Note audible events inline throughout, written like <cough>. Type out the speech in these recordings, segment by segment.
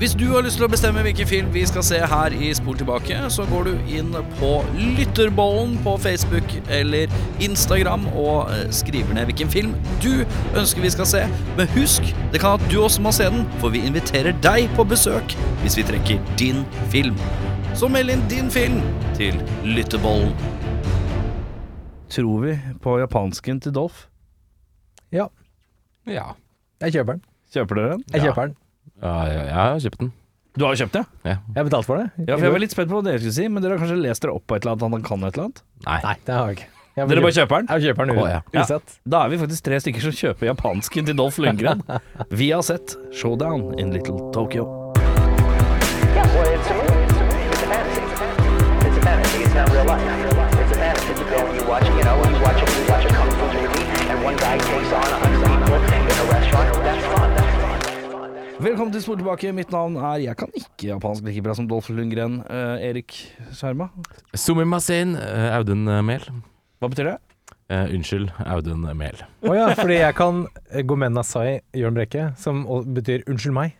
Hvis du har lyst til å bestemme hvilken film vi skal se her i Spol tilbake, så går du inn på Lytterbollen på Facebook eller Instagram og eh, skriver ned hvilken film du ønsker vi skal se. Men husk, det kan at du også må se den, for vi inviterer deg på besøk hvis vi trekker din film. Så meld inn din film til Lytterbollen. Tror vi på japansken til Dolph? Ja, Ja. jeg kjøper den. Kjøper dere den? Jeg kjøper den. Ja, jeg, jeg har kjøpt den. Du har jo kjøpt den? Ja. Jeg har betalt for det. Ja, for jeg var litt spent på hva dere skulle si, men dere har kanskje lest dere opp på et eller annet han kan et eller annet? Nei. Nei, det har jeg ikke. Jeg Dere bare kjøper den? Jeg kjøper den Å, ja. uansett. Da er vi faktisk tre stykker som kjøper japansken til Dolph Lundgren. Vi har sett Showdown in Little Tokyo. Yeah, well, it's a movie. It's a fantasy. It's a fantasy. It's not real life. It's a fantasy. You go and you watch, you know, you watch a, you watch a kung fu movie, and one guy takes on a hundred people in Velkommen til Spor tilbake. Mitt navn er Jeg kan ikke japansk like bra som Dolph Lundgren. Uh, Erik Skjerma. Sumimasen, uh, Audun eh, Mehl. Hva betyr det? Uh, unnskyld, Audun Mehl. Å ja, fordi jeg kan eh, Gomen Nasai Jørn Brekke, som betyr 'unnskyld meg'.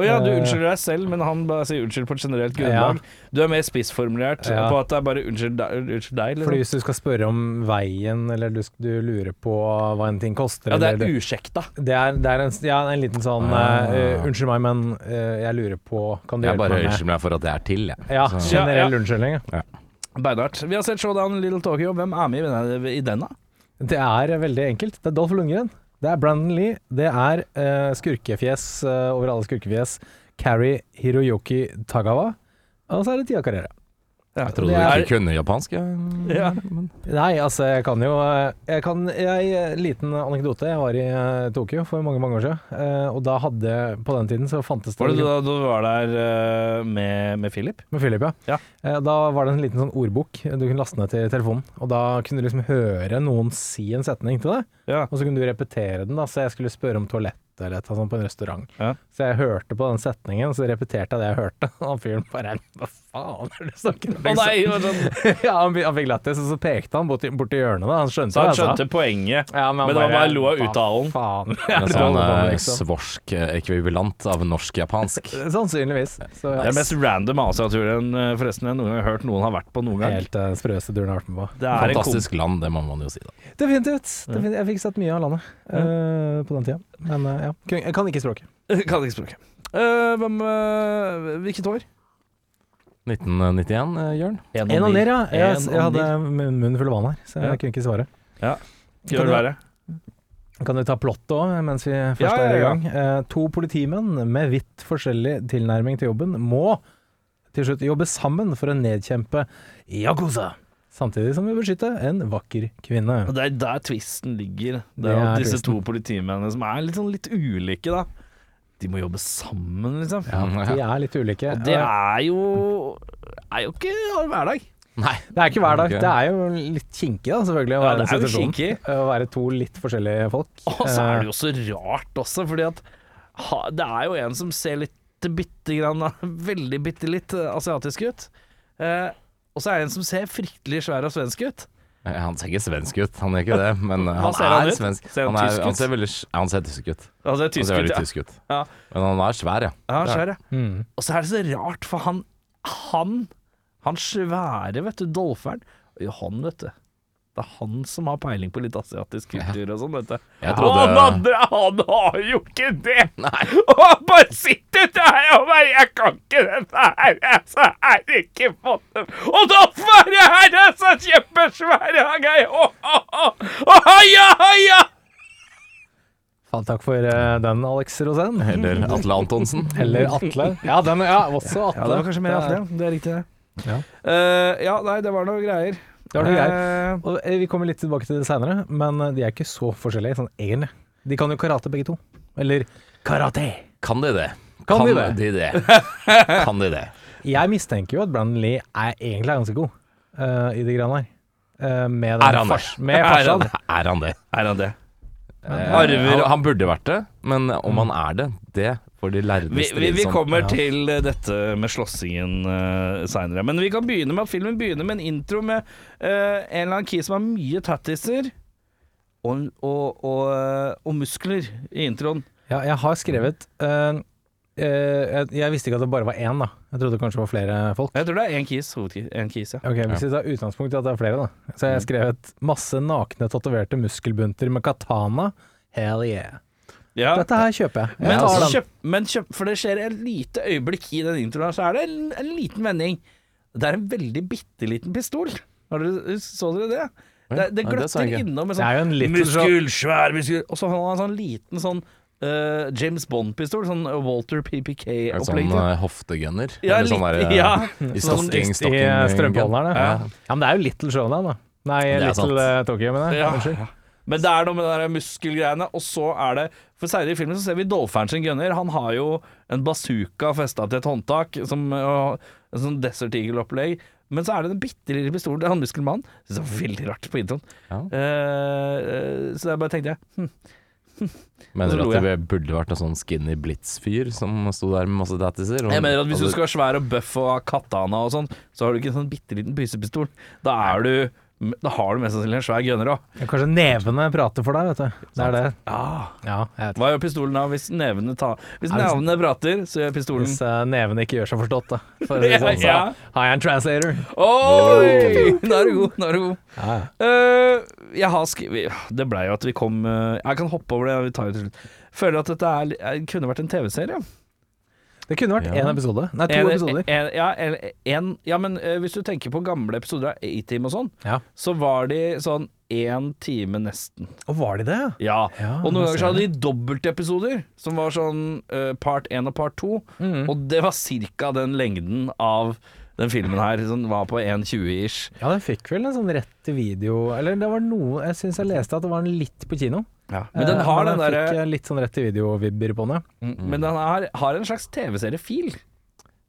Å ja, du Eh. unnskylder deg selv, men han bare sier unnskyld på et generelt grunnlag. Du er mer spissformulert Ja. på at det er bare unnskyld deg. Unnskyld deg Fordi liksom. hvis du skal spørre om veien, eller du, du lurer på hva en ting koster Ja, det eller er usjekta. det er, det er en, ja, en liten sånn uh, 'Unnskyld meg, men uh, jeg lurer på Kan du hjelpe bare Jeg bare unnskyld meg for at det er til, jeg. Ja, Så- generell Ja, unnskyldning. ja. Beinhardt. Vi har sett Showdown Little Tokyo. Hvem er med i denne- i den, da? Det er veldig enkelt. Det er Dolph Lundgren. Det er Brandon Lee. Det er uh, skurkefjes uh, over alle skurkefjes. Carrie Hiroyoki Tagawa. Og så er det Tia Carrera. Jeg trodde Det du er- ikke kunne japansk. Ja. Nei, altså, jeg kan jo eh, Jeg kan jeg, Liten anekdote. Jeg var i Tokyo for mange, mange år siden. eh, og da hadde På den tiden så fantes det Var det da du var der med, med Philip? Med Philip, ja. Ja. Eh, Da var det en liten sånn ordbok du kunne laste ned til telefonen. Og da kunne du liksom høre noen si en setning til deg, Ja. og så kunne du repetere den. da Så jeg skulle spørre om toalett eller et sånt på en restaurant. Ja. Så jeg hørte på den setningen, så repeterte jeg det jeg hørte. <laughs> Og han fyren bare Hva faen er det du snakker om? Å nei! Sånn. <laughs> ja, han, han fikk lættis, og så pekte han bort, bort til hjørnet. da Han skjønte Så han jeg skjønte poenget. Ja, Men det var bare lo av uttalen. Faen. En Ja, det sånn eh, liksom. svorsk eh, ekvivalent av norsk-japansk. <laughs> Sannsynligvis. Så Det er den mest random Asia-turen eh, forresten jeg noen gang har hørt noen har vært på noen gang. helt uh, sprøeste turen jeg har vært med på. Det er en Fantastisk land, det må man jo si. da Definitivt. Definitivt. Jeg fikk sett mye av landet uh, på den tida. Men uh, ja. Jeg kan ikke språket. Kan ikke språket. Uh, hvem, hvilket år? 1991, eh, Jørn. En og ned, ja. Jeg, jeg, jeg hadde munnen full av vann her, så jeg Ja. kunne ikke svare. Gjør Kan det verre. Kan du ta plottet òg, mens vi først Ja, ja, er i ja. gang? Eh, to politimenn med vidt forskjellig tilnærming til jobben må til slutt jobbe sammen for å nedkjempe Yakuza, samtidig som vi beskytter en vakker kvinne. Og Det er der tvisten ligger. Det Det er at disse twisten. to politimennene som er litt, sånn litt ulike, da. De må jobbe sammen, liksom. Ja, <laughs> de er litt ulike. Og det er jo er jo ikke hverdag. Nei. Det er ikke hver dag. Ok. Det er jo litt kinkig, da, selvfølgelig, å være ja, det er jo kinkig. <laughs> Å være to litt forskjellige folk. Og så er det Eh, jo så rart også, fordi at ha, det er jo en som ser litt bitte grann, <laughs> veldig bitte litt eh, asiatisk ut. Eh, og så er det en som ser fryktelig svær og svensk ut. Han ser ikke svensk ut, han gjør ikke det, men <laughs> eh, Hva han ser han er ut? svensk. Ser han Han, er, tysk ut? han ser veldig ja, Han ser tysk ut. Han ser tysk, Han ser ut, veldig ja. tysk ut. Ja. Men han er svær, ja. Ja, han er- svær, ja. mm. Og så er det så rart, for han Han, han svære, vet du, dolferen Han, vet du. Det er han som har peiling på litt asiatisk kultur og sånn, vet du. Jeg Han andre, han har jo ikke det! Nei. Og han bare sitter der og bare 'Jeg kan ikke dette her, jeg så er det ikke fått. Og jeg her er så kjempesvære! Å, å, å, å, heia, heia! Faen, takk for eh, den, Alex Rosén. Eller Atle Antonsen. <laughs> Eller Atle. Ja, den, ja, også Atle. Ja, det var kanskje mer Atle, ja. Det er riktig, det. Ja. Uh, ja, nei, det var noe greier. Det har du greier. Eh, Og eh, Vi kommer litt tilbake til det seinere, men eh, de er ikke så forskjellige sånn egentlig. De kan jo karate begge to. Eller karate. Kan de det? Kan de det? de det? <laughs> Kan de det? Jeg mistenker jo at Brandon Lee er egentlig er ganske god uh, i de greiene her. Uh, med Er han det? fars- Med <laughs> Er han det? Er han det? er han det? Uh, Arver- han, han burde vært det, men om han er det, det får de lærde Vi, vi, vi kommer Ja. til eh, dette med slåssingen uh, seinere. Men vi kan begynne med at filmen begynner med en intro med uh, en eller annen key som har mye tattiser og, og, og, eh, og muskler i introen. Ja, jeg har skrevet uh, uh, jeg, jeg visste ikke at det bare var én, da. Jeg trodde kanskje det var flere folk. Jeg tror det er én kis. En kis, ja. Ok, Hvis vi tar utgangspunkt i at det er flere, da. Så jeg har skrevet masse nakne, tatoverte muskelbunter med katana. Hell yeah. Ja. Dette her kjøper jeg. Men, Jeg men, altså, kjøp, men kjøp, for det skjer et lite øyeblikk i den introen så er det en, en liten vending. Det er en veldig bitte liten pistol. Har dere, så dere det? Det, det gløtter ja, det innom jo sånn Muskul, muskel, svær muskel Og så har han en sånn liten sånn Uh, James Bond-pistol. Sånn Walter Er PPK-opplegg. sånn uh, hoftegunner? Ja, Eller sånn der, ja. I Sånn stocking, I stocking eh, ja. Ja. Men det er jo Little Showdown, da. Nei, Little sant. eh, Tokyo, mener jeg. Ja. Men det er noe med der muskelgreiene, og så er det For seinere i filmen så ser vi Dolpheren sin gunner. Han har jo en bazooka festa til et håndtak, som en sånn Desert Eagle-opplegg. Men så er det den bitte lille pistolen til han muskelmannen. Det er veldig rart på introen. Ja. Eh, så jeg bare tenkte jeg hm, <laughs> Mener du at det burde vært en sånn skinny blitz-fyr som sto der med masse tattiser? Jeg mener at Hvis du skal være svær og buff og ha katana og sånn, så har du ikke en sånn bitte liten pysepistol. Da er du Da har du mest sannsynlig en svær gunner òg. Ja, Kanskje nevene prater for deg, vet du. Det er det. Ah. Ja. Hva gjør pistolen da hvis nevene tar Hvis nevene prater, så gjør pistolen Hvis uh, nevene ikke gjør seg forstått, da. For ja, <laughs> sånn, så har jeg en translator. Oi! <laughs> Nå er du god. Nå er du god. Ja. Eh, jeg har skrevet Det blei jo at vi kom uh, Jeg kan hoppe over det. Vi tar det til slutt. Føler at dette er, kunne vært en TV-serie. Det kunne vært én Ja. episode. Nei, to En- episoder. en- ja, en, en, ja, men uh, hvis du tenker på gamle episoder av A-Team og sånn, Ja. så var de sånn én time nesten. Og var de det, Ja. Ja, og noen ganger så hadde de dobbeltepisoder, som var sånn uh, part én og part to. Mm. Og det var cirka den lengden av den filmen her, som var på 1,20 ish. Ja, den fikk vel en sånn rett til video Eller det var noe Jeg syns jeg leste at det var en litt på kino. Men den Eh, har den den fikk eh, litt sånn rett til video-vibber på den. Mm, Men den har, har en slags TV-seriefil.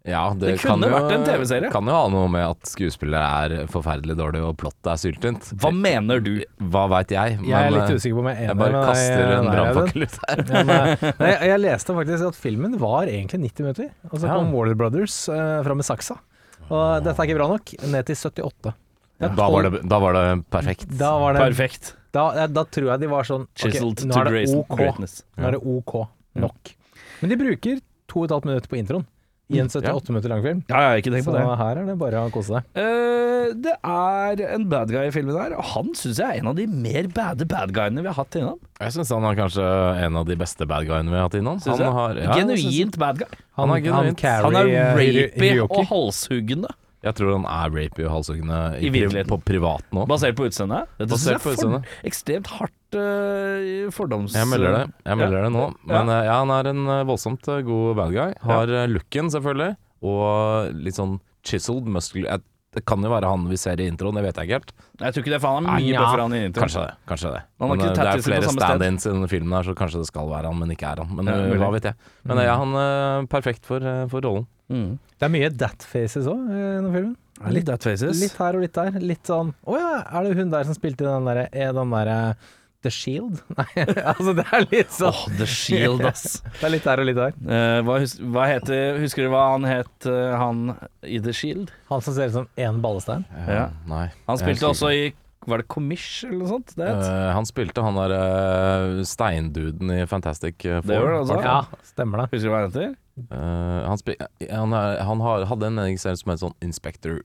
Ja, det, Det kunne jo, vært en TV-serie. Kan jo ha noe med at skuespillere er forferdelig dårlig og plottet er syltynt. Hva mener du? Hva veit jeg? Jeg er litt eh, usikker på om jeg er enig. Jeg bare men kaster en nei, brannfakkel ut her. Ja, <laughs> nei, nei, jeg, jeg leste faktisk at filmen var egentlig 90 minutter. Og så Ja. kom Warner Brothers uh, fra med saksa. Og dette er ikke bra nok. Ned til 78. Det er Da var det, da var det perfekt. da, var det, Perfekt. Da, eh, da tror jeg de var sånn ok, Chiseled Nå to er det grace- OK. greatness. Nå er det OK nok. Men de bruker to og et halvt minutt på introen i en 78 minutter lang film. Ja, jeg har ikke tenkt Så på det. her er det bare å kose seg. Uh, det er en bad guy i filmen her, og han syns jeg er en av de mer bade bad guyene vi har hatt innom. Jeg syns han er kanskje en av de beste bad guyene vi har hatt innom. Synes Han jeg. har, ja, jeg synes- Genuint bad guy. Han er genuint. Carrie, Han er eh, rapey og halshuggende, Jeg tror han er rapey og halshuggende I i pri virkeligheten. på privat nå. basert på utseendet. Dette synes jeg Basert på er for, utseendet. ekstremt hardt uh, fordoms... Jeg melder det. Jeg melder det nå. Men eh, ja, han er en eh, voldsomt eh, god bad guy. Har eh, looken, selvfølgelig, og litt sånn chiseled muscle. Jeg, det kan jo være han vi ser i introen, det vet jeg ikke helt. Jeg tror ikke det, for han er mye Ja, bøffere han i introen. Kanskje det. kanskje det Men eh, Det er flere stand-ins i denne filmen, her så kanskje det skal være han, men ikke er han. Men Ja, eh, hva vet jeg. Men mm. ja, han er perfekt for, for rollen. Mm. Det er mye that faces òg i denne filmen. Litt that faces. Litt her og litt der. Litt sånn Å ja, er det hun der som spilte den derre Er den derre The Shield? <laughs> Nei, altså det er litt sånn Åh, The Shield, ass. <laughs> Det er litt der og litt der. Uh, hva, hus hva heter Husker du hva han het, uh, han i The Shield? Han som ser ut som én ballestein. Ja. Nei. Han spilte også i Var det Commish eller noe sånt? Det het? Eh, han spilte han der uh, steinduden i Fantastic Four. Det gjorde han altså. Ja, stemmer det. Husker du hva han heter? Eh, han, spil, han, er, han har, hadde en serie som het sånn Inspector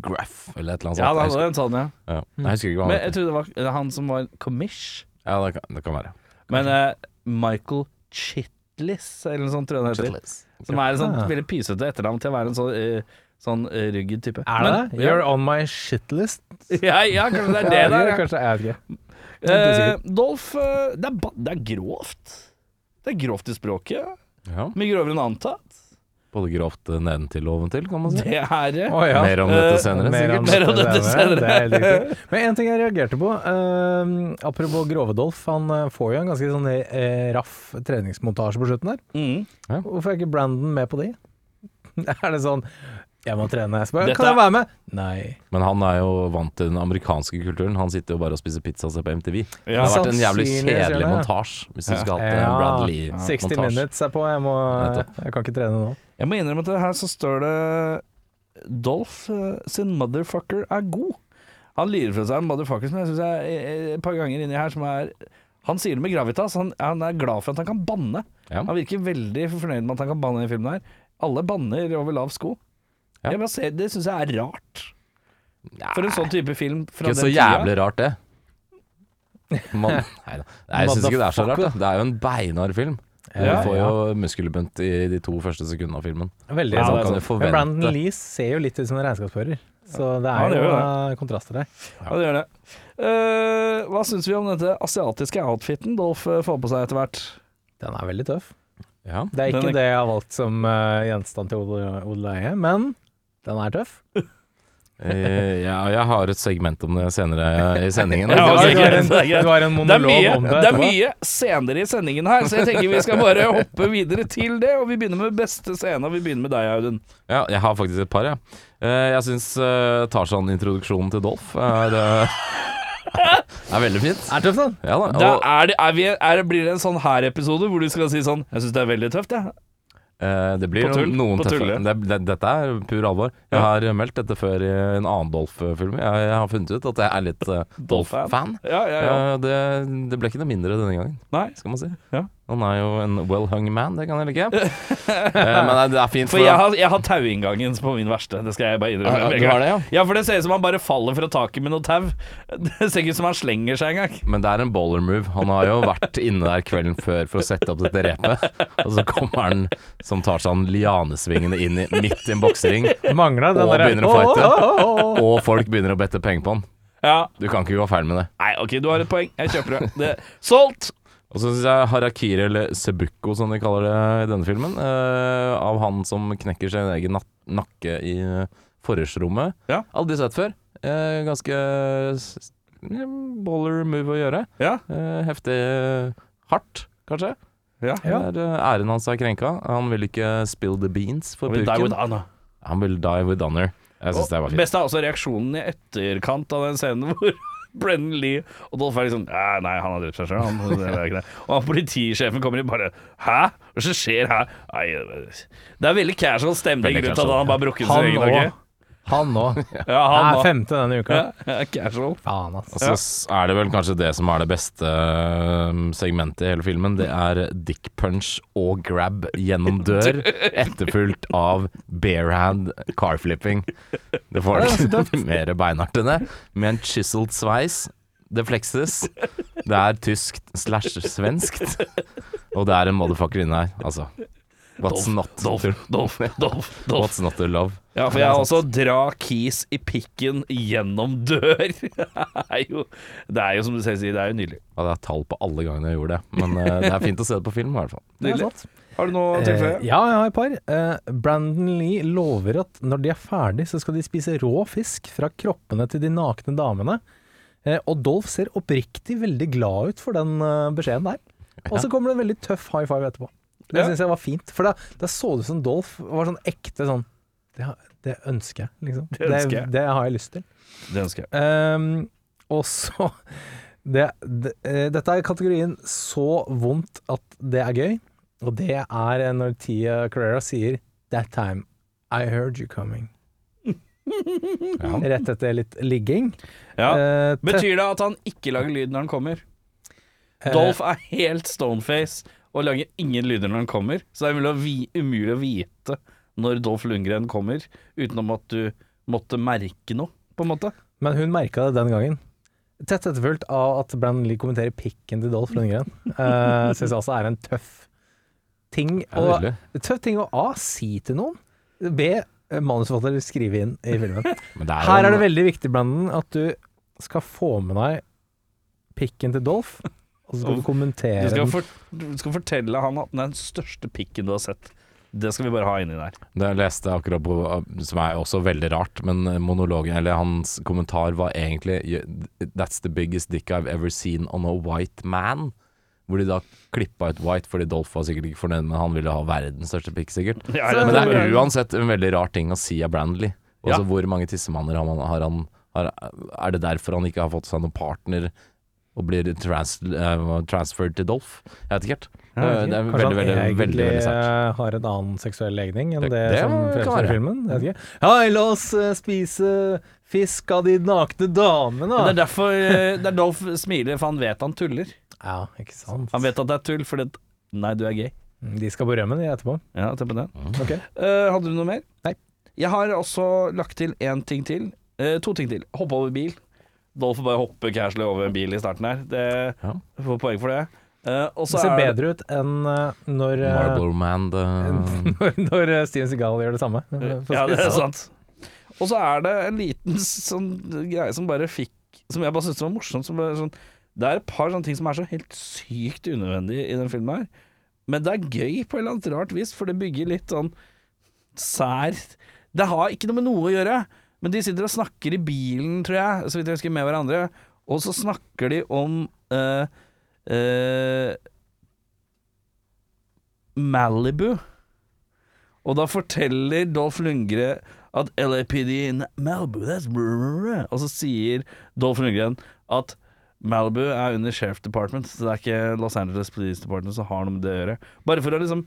Graff, eller et eller annet Ja, det sånt. en sånn, ja. jeg, husker, ja. Jeg husker ikke hva han Men jeg trodde det var han som var Commish. Ja, det kan, det kan være. Men eh, Michael Chitlis, eller noe sånt, tror jeg han heter. Som er et sånt Ah. veldig pysete etternavn til å være en sånn, eh, sånn eh, rugged type. Er det det? You're on my shitlist? <laughs> Ja, ja, kanskje det er det der. Ja. Kanskje, jeg vet ikke. Eh, Dolph, eh, det er, ba- det er grovt. Det er grovt i språket. Ja, Mye grovere enn antatt. Både grovt eh, nedentil og oventil, kan man si. Det er det. Oh, ja. Mer om Eh, dette senere, uh, sikkert. Mer om dette senere. Det er. Men en ting jeg reagerte på, Uh, apropos Grove-Dolf, han eh, får jo en ganske sånn eh, raff treningsmontasje på slutten der. Mm. Hvorfor er ikke Brandon med på de? <laughs> er det sånn Jeg må trene. Jeg spør, Dette kan jeg være med? Nei. Men han er jo vant til den amerikanske kulturen. Han sitter jo bare og spiser pizza og ser på MTV. Det har vært en jævlig kjedelig det. montasje hvis du hatt Ja. 60 Bradley-montasje. minutes er på. Jeg, må, jeg kan ikke trene nå. Jeg må innrømme at her så står det Dolph eh, sin motherfucker er god. Han lirer fra seg en motherfucker som jeg syns er eh, et par ganger inni her som er Han sier det med gravitas. Han, han er glad for at han kan banne. Ja. Han virker veldig fornøyd med at han kan banne i filmen her. Alle banner over lav sko. Ja. Ser, det syns jeg er rart. For en sånn type film fra Ikke den så jævlig rart, det. Man, <laughs> nei, da. nei, jeg syns ikke det er så rart. Da. det er jo en beinhard film. Du Ja, får jo muskelbunt i de to første sekundene av filmen. Veldig Ja, sånn, det forvente. Men Brandon Lee ser jo litt ut som en regnskapsfører, så det Ja, er det jo eh, kontraster der. Ja, det gjør det. Uh, hva syns vi om dette asiatiske outfiten Dolph eh, får på seg etter hvert? Den er veldig tøff. Ja. Det er ikke er- det jeg har valgt som uh, gjenstand til odel- odeleie, men den er tøff. <laughs> Eh, ja, jeg har et segment om det senere i sendingen. Ja, en, det er har en Det er, monolog mye, om det. det er mye senere i sendingen her, så jeg tenker vi skal bare hoppe videre til det. Og vi begynner med beste scene, og vi begynner med deg, Audun. Ja, jeg har faktisk et par, jeg. Eh, jeg syns uh, Tarzan-introduksjonen til Dolph er, eh, er veldig fint. Er tøft, da. Ja da. Da er det, er vi, er blir det en sånn her episode hvor du skal si sånn Jeg syns det er veldig tøft, jeg. eh, det blir på tull, noen på tøffe det, det, Dette er pur alvor. Jeg Ja. har meldt dette før i en annen Dolph-film. Jeg, jeg har funnet ut at jeg er litt uh, <laughs> Dolph-fan. Ja, ja. Eh, det, det ble ikke noe mindre denne gangen, Nei. skal man si. Ja. Han er jo en well-hung man, det kan jeg like. <laughs> Eh, men det, er fint. For jeg har, jeg har tauinngangen på min verste. Det skal jeg bare innrømme. Ja, ja, du har det, ja? Ja, for det ser ut som han bare faller fra taket med noe tau. <laughs> Det ser ikke ut som han slenger seg engang. Men det er en bowler move. Han har jo vært inne der kvelden før for å sette opp dette repet. Og så kommer han som tar seg en lianesvingende inn i, midt i en boksering, Og begynner å fighte. Og folk begynner å bette penger på han. Ja. Du kan ikke gå feil med det. Nei, OK, du har et poeng. Jeg kjøper det. det. Solgt! Og så syns jeg harakiri, eller sebuko som de kaller det i denne filmen, eh, av han som knekker sin egen nak nakke i eh, forhørsrommet. Ja. Aldri sett før. Eh, ganske s- baller move å gjøre. Ja. Eh, heftig hardt, kanskje. ja. Ja. Der, eh, æren hans er krenka. Han vil ikke spill the beans for Og die with purken. honor. Han vil die with honor. Jeg syns det var fint. Best er også reaksjonen i etterkant av den scenen hvor Brennan Lee og Dolph er liksom Nei, Nei, han har drept seg sjøl, han. Det er ikke det. Og han politisjefen kommer inn bare Hæ? Hva er skjer her? Nei, det er veldig casual stemning rundt at han bare brukket sin egen òg. Han òg. <laughs> Ja, han Er femte denne uka. Ja, casual. Faen, Og altså. så s- er det vel kanskje det som er det beste eh, segmentet i hele filmen. Det er dick punch og grab gjennom <laughs> dør, etterfulgt av barehand carflipping. Det får det ikke <laughs> mer beinhardt enn det. Med en chiseled sveis. Det flekses. Det er tysk slash svenskt. Og det er en motherfucker inni her, altså. What's not Dolph, Dolph, <laughs> Dolph, Dolph. What's not to love? Ja, for jeg har også dra keys i pikken gjennom dør. <laughs> Det er jo, det er jo som du selv sier, det er jo nydelig. Ja, det er tall på alle gangene jeg gjorde det. Men uh, det er fint å se det på film, i hvert fall. <laughs> Nydelig. Har du noe å tilføye? Eh, ja, jeg har et par. Eh, Brandon Lee lover at når de er ferdig, så skal de spise rå fisk fra kroppene til de nakne damene. Eh, og Dolph ser oppriktig veldig glad ut for den eh, beskjeden der. Og så kommer det en veldig tøff high five etterpå. Det Ja. syns jeg var fint. For da, da så du som Dolph var sånn ekte sånn Det, det ønsker jeg, liksom. Det ønsker jeg. Det, det har jeg lyst til. Det ønsker jeg. Um, og så <laughs> det, det, eh, Dette er kategorien så vondt at det er gøy. Og det er når Tia Carrera sier 'That time I heard you coming'. <laughs> Ja. Rett etter litt ligging. Ja. Uh, Betyr det at han ikke lager lyd når han kommer? Uh, Dolph er helt stoneface og lager ingen lyder når han kommer. Så det er umulig å, vite når Dolph Lundgren kommer, utenom at du måtte merke noe, på en måte. Men hun merka det den gangen. Tett etterfulgt av at Brann Lee kommenterer pikken til Dolph Lundgren. <laughs> Uh, Syns jeg altså er en tøff ting. Å- tøff ting å A. Si til noen. B. eh, Manusforfatter skrive inn i filmen. <laughs> Men det er Her er det veldig viktig, Brandon, at du skal få med deg pikken til Dolph, og så skal du kommentere Du skal, for, du skal fortelle han at den er den største pikken du har sett. Det skal vi bare ha inni der. Det jeg leste akkurat på, som er også veldig rart, men monologen, eller hans kommentar var egentlig That's the biggest dick I've ever seen on a white man. Hvor de da klippa ut White, fordi Dolph var sikkert ikke fornøyd, men han ville ha verdens største pikk, sikkert. <laughs> Ja, Men det er uansett en veldig rar ting å si av Brandley. Ja. Altså hvor mange tissemanner har, han, har han har, Er det derfor han ikke har fått seg noen partner og blir trans, eh, transferred til Dolph? Jeg vet ikke helt. Ja, det, det er ikke. veldig, Kanskje veldig, han veldig, egentlig eh, har en annen seksuell legning enn det, Det- det som fremstår i filmen. Jeg vet ikke. Hei, la oss eh, spise fisk av de nakne damene, det er derfor eh, det er Dolph smiler, for han vet han tuller. Ja, ikke sant. Han vet at det er tull, fordi at Nei, du er gay. De skal på rømmen de etterpå. Ja, tenk på det. Okay. Uh, hadde du noe mer? Nei. Jeg har også lagt til én ting til. Uh, to ting til. Hoppe over bil. Dolph bare hopper casually over en bil i starten her. Det Ja. får poeng for det. Uh, Det ser er bedre ut enn uh, når, uh, Marble Man the... <laughs> når, når Steven Seagal gjør det samme. Ja, det er sant. Og så er det en liten sånn greie som bare fikk Som jeg bare syntes var morsomt. Som bare, sånn, det er et par sånne ting som er så helt sykt unødvendige i den filmen her. Men det er gøy på et eller annet rart vis, for det bygger litt sånn sær Det har ikke noe med noe å gjøre, men de sitter og snakker i bilen, tror jeg, så vidt jeg husker, med hverandre, og så snakker de om uh, uh, Malibu. Og da forteller Dolph Lundgren at LAPD in Malibu that's brr. Og så sier Dolph Lundgren at Malibu er under Sheriff Department, så det er ikke Los Angeles Police Department som har noe med det å gjøre. Bare for å liksom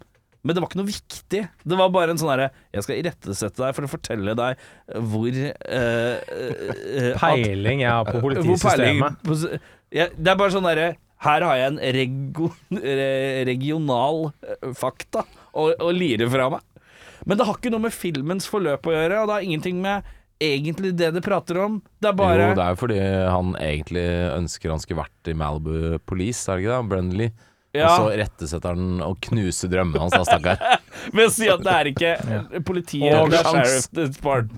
Men det var ikke noe viktig. Det var bare en sånn herre Jeg skal irettesette deg for å fortelle deg hvor eh, eh, Peiling jeg har på <laughs> politisystemet. peiling ja, Det er bare sånn derre Her har jeg en rego, regional eh, fakta å, å lire fra meg. Men det har ikke noe med filmens forløp å gjøre, og det har ingenting med egentlig det det prater om. Det er bare Jo, det er jo fordi han egentlig ønsker han skulle vært i Malibu Police, er det ikke det? Brennan Lee. Ja. Og så rettesetter han og knuser drømmene hans, da, stakkar. <laughs> ved å si at det er ikke <laughs> politiet Å, eller. Sheriff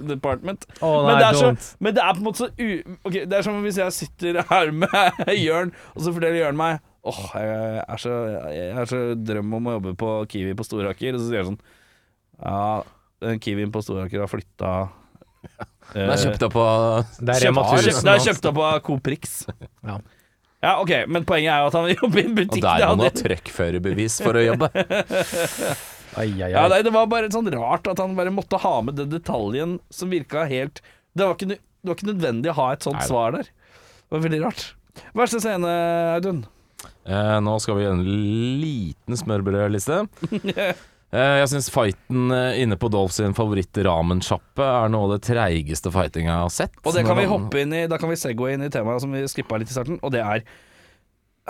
Department. Oh, nei, men, det er så, men det er på en måte så u... Okay, Det er som hvis jeg sitter her med <laughs> Jørn, og så forteller Jørn meg Åh, jeg er så, jeg er så drøm om å jobbe på Kiwi på Storaker. Og så sier jeg sånn Ja, den Kiwien på Storaker har flytta Den er kjøpt opp på Det er Rema Kjøpt- 1000. Er kjøpt opp av Coop Rix. Ja. Ja, ok, men poenget er jo at han jobber i en Og butikk. der det må du ha trøkkførerbevis for å jobbe. <laughs> Ai, ai, Ja, nei, det var bare sånn rart at han bare måtte ha med den detaljen som virka helt Det var ikke, det var ikke nødvendig å ha et sånt Nei svar der. Det var veldig rart. Verste scene, Audun? Eh, nå skal vi gjøre en liten smørbrødliste. <laughs> Eh, jeg syns fighten eh, inne på Dolph sin favoritt-ramensjappe er noe av det treigeste fightinga jeg har sett. Og det kan vi hoppe inn i Da kan vi segway inn i temaet som vi skippa litt i starten, og det er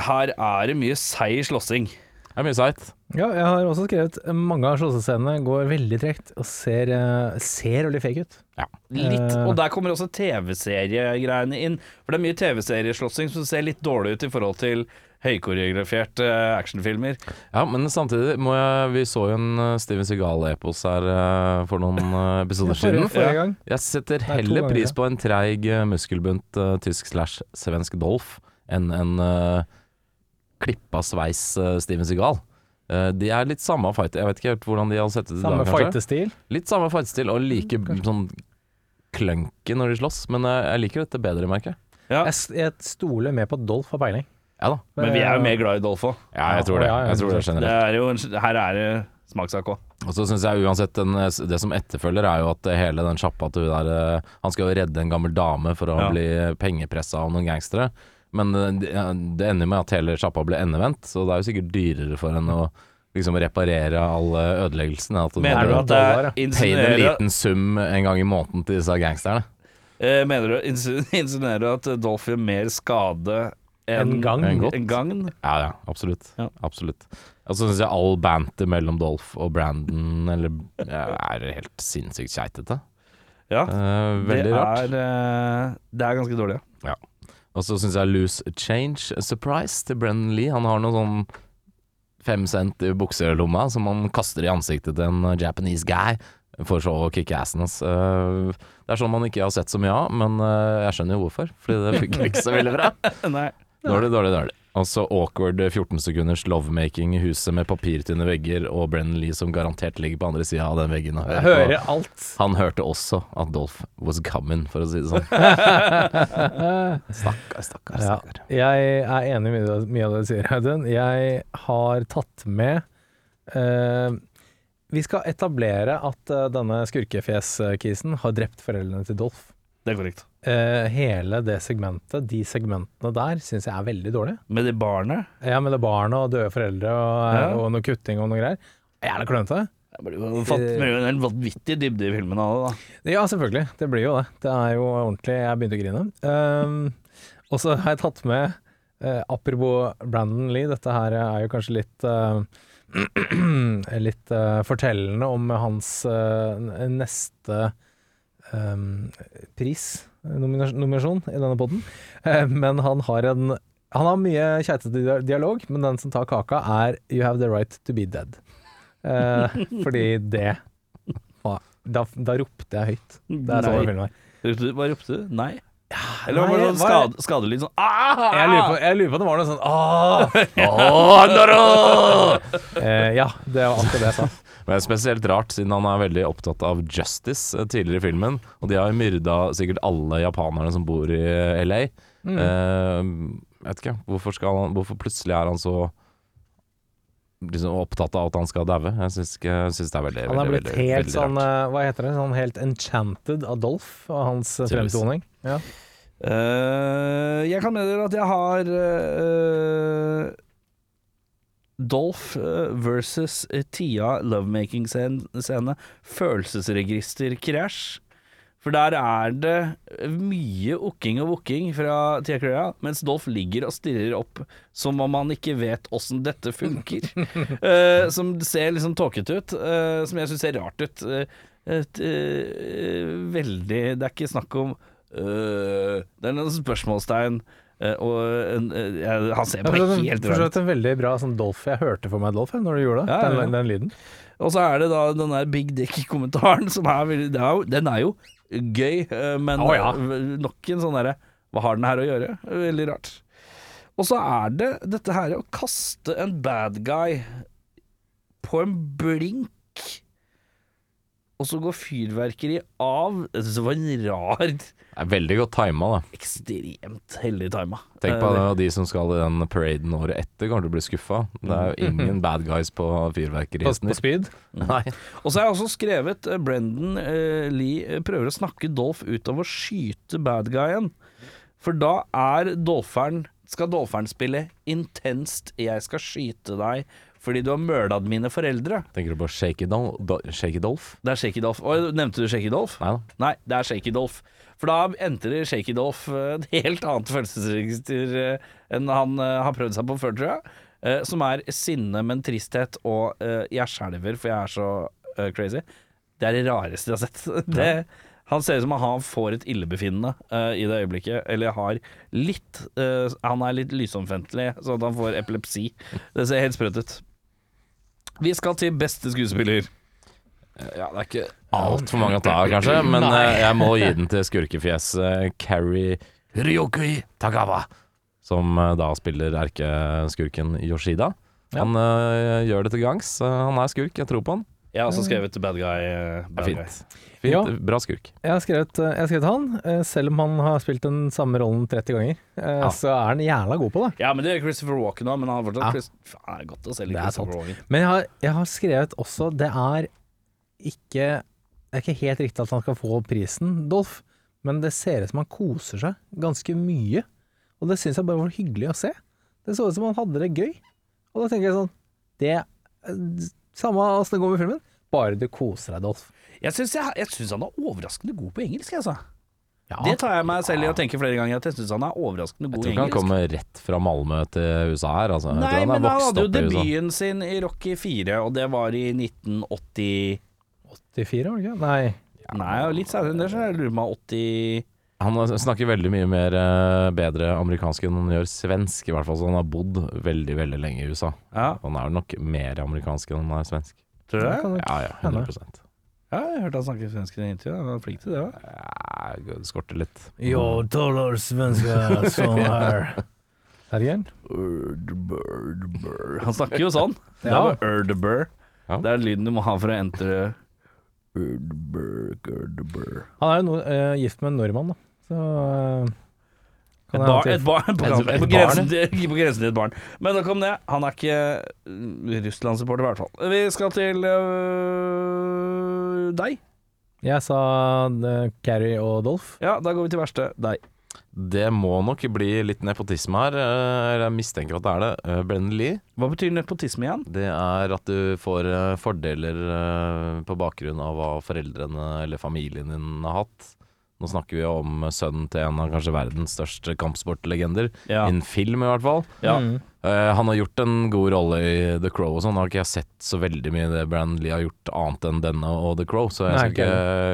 Her er det mye seig slåssing. Det er mye seigt. Ja, jeg har også skrevet mange av slåssescenene går veldig tregt og ser, eh, ser veldig fake ut. Ja, Litt, og der kommer også TV-seriegreiene inn. For det er mye TV-serieslåssing som ser litt dårlig ut i forhold til høykoreograferte actionfilmer. Ja, men samtidig må jeg Vi så jo en eh, Steven Segal-epos her uh, for noen eh, episoder siden. Ja. Jeg setter heller Nei, pris på en treig, eh, muskelbunt uh, tysk slash svensk Dolph enn en eh, klippa sveis eh, Steven Segal. Uh, de er litt samme fight. Jeg vet ikke helt hvordan de har sett det i Samme dag, kanskje. fightestil. Litt samme fightestil, og like sånn clunky når de slåss, men uh, jeg liker dette bedre, merker jeg. Ja. Jeg, jeg stoler mer på at Dolph har peiling. Ja da. Men vi er jo mer glad i Dolph òg. Ja, jeg tror det. Jeg tror det Det er jo en, her er det smakssak òg. Og så syns jeg uansett den, det som etterfølger, er jo at hele den sjappa til hun der eh, Han skal jo redde en gammel dame for å Ja. bli pengepressa av noen gangstere. Men eh, det, det ender med at hele sjappa blir endevendt, så det er jo sikkert dyrere for henne å liksom reparere alle ødeleggelsene. At Mener du at det er paye en liten sum en gang i måneden til disse gangsterne? eh, Mener du insi- <laughs> insinuerer du at Dolph gjør mer skade En gang. En. En gagn? Ja, ja, absolutt. Ja. Absolutt. Og så syns jeg all banter mellom Dolph og Brandon eller, ja, er helt sinnssykt keitete. Ja. uh, veldig det rart. Er, eh, det er ganske dårlig, ja. Og så syns jeg Loose Change a Surprise til Brennan Lee. Han har noe sånn fem cent i bukselomma som han kaster i ansiktet til en uh, Japanese guy. For så å kicke assen hans. Uh, det er sånn man ikke har sett så mye av, men uh, jeg skjønner jo hvorfor. Fordi det funker ikke så veldig bra. <laughs> Nei. Dårlig, dårlig, dårlig. Altså awkward 14 sekunders lovemaking i huset med papirtynne vegger og Brennan Lee som garantert ligger på andre sida av den veggen. og hører på. hører alt. Han hørte også at Dolph was coming, for å si det sånn. <laughs> Stakkar, stakkar, Ja. Jeg er enig i mye mye av det du sier, Audun. Jeg har tatt med uh, Vi skal etablere at eh, denne skurkefjes-kisen har drept foreldrene til Dolph. Det er korrekt. Eh, hele det segmentet, de segmentene der, syns jeg er veldig dårlige. Med det barnet Ja, med det barnet og døde foreldre og, Ja. og noe kutting og noe greier. Jævla klønete. Det blir jo en vanvittig dybde i filmen av det, da. Ja, selvfølgelig. Det blir jo det. Det er jo ordentlig Jeg begynte å grine. Um, og så har jeg tatt med uh, apropos Brandon Lee, dette her er jo kanskje litt uh, <clears throat> Litt uh, fortellende om hans eh, neste eh, pris, nominasjon, i denne podden. Eh, men han har en Han har mye keitete dialog, men den som tar kaka, er 'You have the right to be dead'. Eh, <laughs> fordi det da, da ropte jeg høyt. Det er sånn filmen er. Hva ropte du? Nei? Eller var nei, det sånn skade, skadelyd sånn ah! Jeg lurer, på, jeg lurer på om det var noe sånn <laughs> Åh! <laughs> Eh, ja, det var akkurat det jeg sa. <laughs> Men det er spesielt rart, siden han er veldig opptatt av justice eh, tidligere i filmen. Og de har jo myrda sikkert alle japanerne som bor i eh, LA. Mm. Eh, jeg vet ikke, hvorfor, skal han, hvorfor plutselig er han så liksom opptatt av at han skal daue? Jeg syns ikke- jeg syns det er veldig, Han er veldig, blitt veldig, helt veldig sånn rart. eh, Hva heter det? Sånn helt enchanted Adolf av hans eh, Tydeligvis. fremtoning. Ja. Uh, jeg kan meddele at jeg har uh, Dolph versus Tia lovemaking-scene. Følelsesregister-krasj. For der er det mye okking og wokking fra Tia Crea, mens Dolph ligger og stirrer opp som om han ikke vet åssen dette funker. uh, <laughs> som ser liksom tåkete ut, som jeg syns ser rart ut. Et, veldig Det er ikke snakk om Det er noen spørsmålstegn, eh, og en, eh, jeg- han ser bare forstår helt rar ut. en veldig bra sånn Dolph Jeg hørte for meg Dolph når du gjorde det, Ja, ja, ja. Den, den lyden. Og så er det da den der Big Dick-kommentaren, som er veldig Den er jo gøy, eh, men oh, ja. eh, nok en sånn derre Hva har den her å gjøre? Veldig rart. Og så er det dette her å kaste en bad guy på en blink, og så går fyrverkeri av. Jeg synes det var en rar, Det er veldig godt tima, da. ekstremt heldig tima. Tenk på det, de som skal i den paraden året etter, kommer til å bli skuffa. Det er jo ingen bad guys på fyrverkeriet på speed. <laughs> Nei. Og så har jeg også skrevet eh, Brendan uh, Lee eh, prøver å snakke Dolph ut av å skyte bad guyen. For da er Dolpheren Skal Dolpheren spille intenst 'jeg skal skyte deg fordi du har mørda mine foreldre'? Tenker du på Shaky, Dolf? Det er Shaky. Oi, nevnte du Shaky Dolph? Nei da. Nei, det er Shaky Dolph. For da entrer Shaky Dolph eh, et helt annet følelsesregister eh, enn han eh, har prøvd seg på før, tror jeg. Som er sinne, men tristhet og jeg skjelver, for jeg er så crazy. Det er det rareste jeg har sett. <laughs> Det, han ser ut som han får et illebefinnende i det øyeblikket. Eller har litt Han er litt lysomfentlig, så at han får epilepsi. Det ser helt sprøtt ut. Vi skal til beste skuespiller. Ja, det er ikke altfor mange å ta av, kanskje, men eh, jeg må gi den til skurkefjes eh, Carrie Ryoki Tagawa, som eh, da spiller erkeskurken Yoshida. Ja. Han eh, gjør det til gangs. Eh, han er skurk, jeg tror på han. Jeg har også skrevet bad guy. eh, Bad er guy. fint. Fint, Ja. Bra skurk. Jeg har skrevet, eh, jeg har skrevet han, eh, selv om han har spilt den samme rollen 30 ganger. Ja. Så er han jævla god på det. Ja, men det er Christopher Walken òg, men han har fortsatt Ja. Chris, Faen, er godt å se litt er Christopher Walken. Men jeg har, jeg har skrevet også Det er ikke Det er ikke helt riktig at han skal få prisen, Dolph, men det ser ut som han koser seg ganske mye. Og det syns jeg bare var hyggelig å se. Det så ut som han hadde det gøy. Og da tenker jeg sånn Det Samme åssen det går med filmen, bare du koser deg, Dolf. Jeg syns jeg, jeg synes han er overraskende god på engelsk, altså. Ja. Det tar jeg meg selv i å tenke flere ganger, at jeg syns han er overraskende god i engelsk. Jeg tror ikke han kommer rett fra Malmö til USA her. Altså. Nei, han men han hadde jo debuten sin i Rocky 4, og det var i 1980 84, var det ikke? Nei. Nei, litt senere enn det, så jeg lurer på om 80 Han snakker veldig mye mer eh, bedre amerikansk enn han gjør svensk, i hvert fall. Så han har bodd veldig, veldig lenge i USA. Ja, Han er nok mer amerikansk enn han er svensk. tror du det? Ja, ja, 100% Ja, jeg hørte han snakke svensk i en intervjuet. Han var flink til det òg. ja, Det skorter litt. Yo, dollar svenska sånn <laughs> her. Er det gærent? Han snakker jo sånn. <laughs> Det Ja. var Erdebur. Ja. Det er lyden du må ha for å entre. Han er jo no, eh, gift med en nordmann, da. Så eh, Et, kan et bar, et barn på, Et- et på, grensen på grensen til et barn. Men nok om det. Han er ikke uh, Russland-supporter, i hvert fall. Vi skal til øh, deg. Jeg sa Carrie og Dolph. Ja, da går vi til verste. Deg. Det må nok bli litt nepotisme her. eh, Eller jeg mistenker at det er det. Eh, Brennan Lee. Hva betyr nepotisme igjen? Det er at du får eh, fordeler eh, på bakgrunn av hva foreldrene eller familien din har hatt. Nå snakker vi om sønnen til en av kanskje verdens største kampsportlegender. Ja. Innen film, i hvert fall. Ja. Mm. Uh, han har gjort en god rolle i The Crow og sånn. Har ikke jeg sett så veldig mye det Brandon Lee har gjort annet enn denne og The Crow, så jeg Nei, skal ikke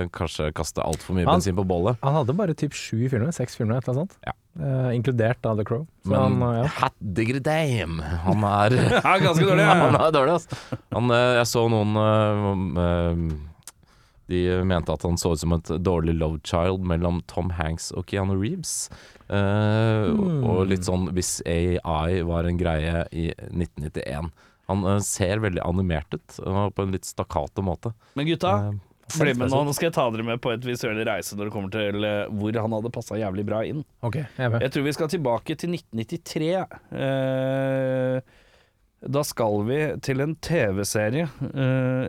uh, kanskje kaste altfor mye Han- bensin på bollet. Han hadde bare typ sju filmer, seks filmer, et eller annet sånt. Ja. Uh, inkludert av The Crow. Så Men han, ja. hat digger dame! han er <laughs> Ja, ganske dårlig. <laughs> Han er dårlig, altså. Han, jeg så noen De mente at han så ut som et dårlig love child mellom Tom Hanks og Keanu Reeves. Eh, mm. Og litt sånn hvis AI var en greie i 1991. Han eh, ser veldig animert ut, på en litt stakkato måte. Men gutta, Eh, bli med nå. Nå skal jeg ta dere med på et visuell reise når det kommer til eh, hvor han hadde passa jævlig bra inn. Okay, jeg. Jeg tror vi skal tilbake til 1993. Eh, da skal vi til en TV-serie. Uh,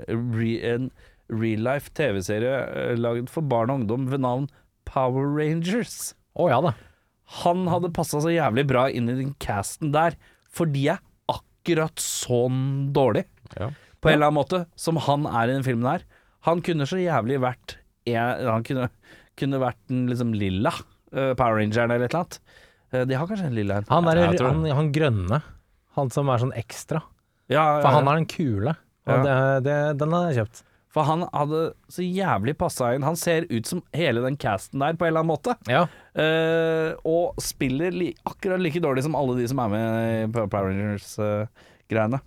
real life TV-serie lagd laget for barn og ungdom ved navn Power Rangers. Å ja da. Han hadde passa så jævlig bra inn i den casten der, for de er akkurat sånn dårlig, Ja. på en eller annen måte, som han er i den filmen her. Han kunne så jævlig vært Han kunne, kunne vært den liksom lilla eh, Power Rangeren eller et eller annet. Eh, de har kanskje en lilla en. Han, er, han, han grønne. Han som er sånn ekstra. Ja, For ja, han ja. er den kule. Og Ja. det, det, den har jeg kjøpt. For han hadde så jævlig passa inn. Han ser ut som hele den casten der, på en eller annen måte. Ja. Uh, og spiller li akkurat like dårlig som alle de som er med på Power Rangers-greiene.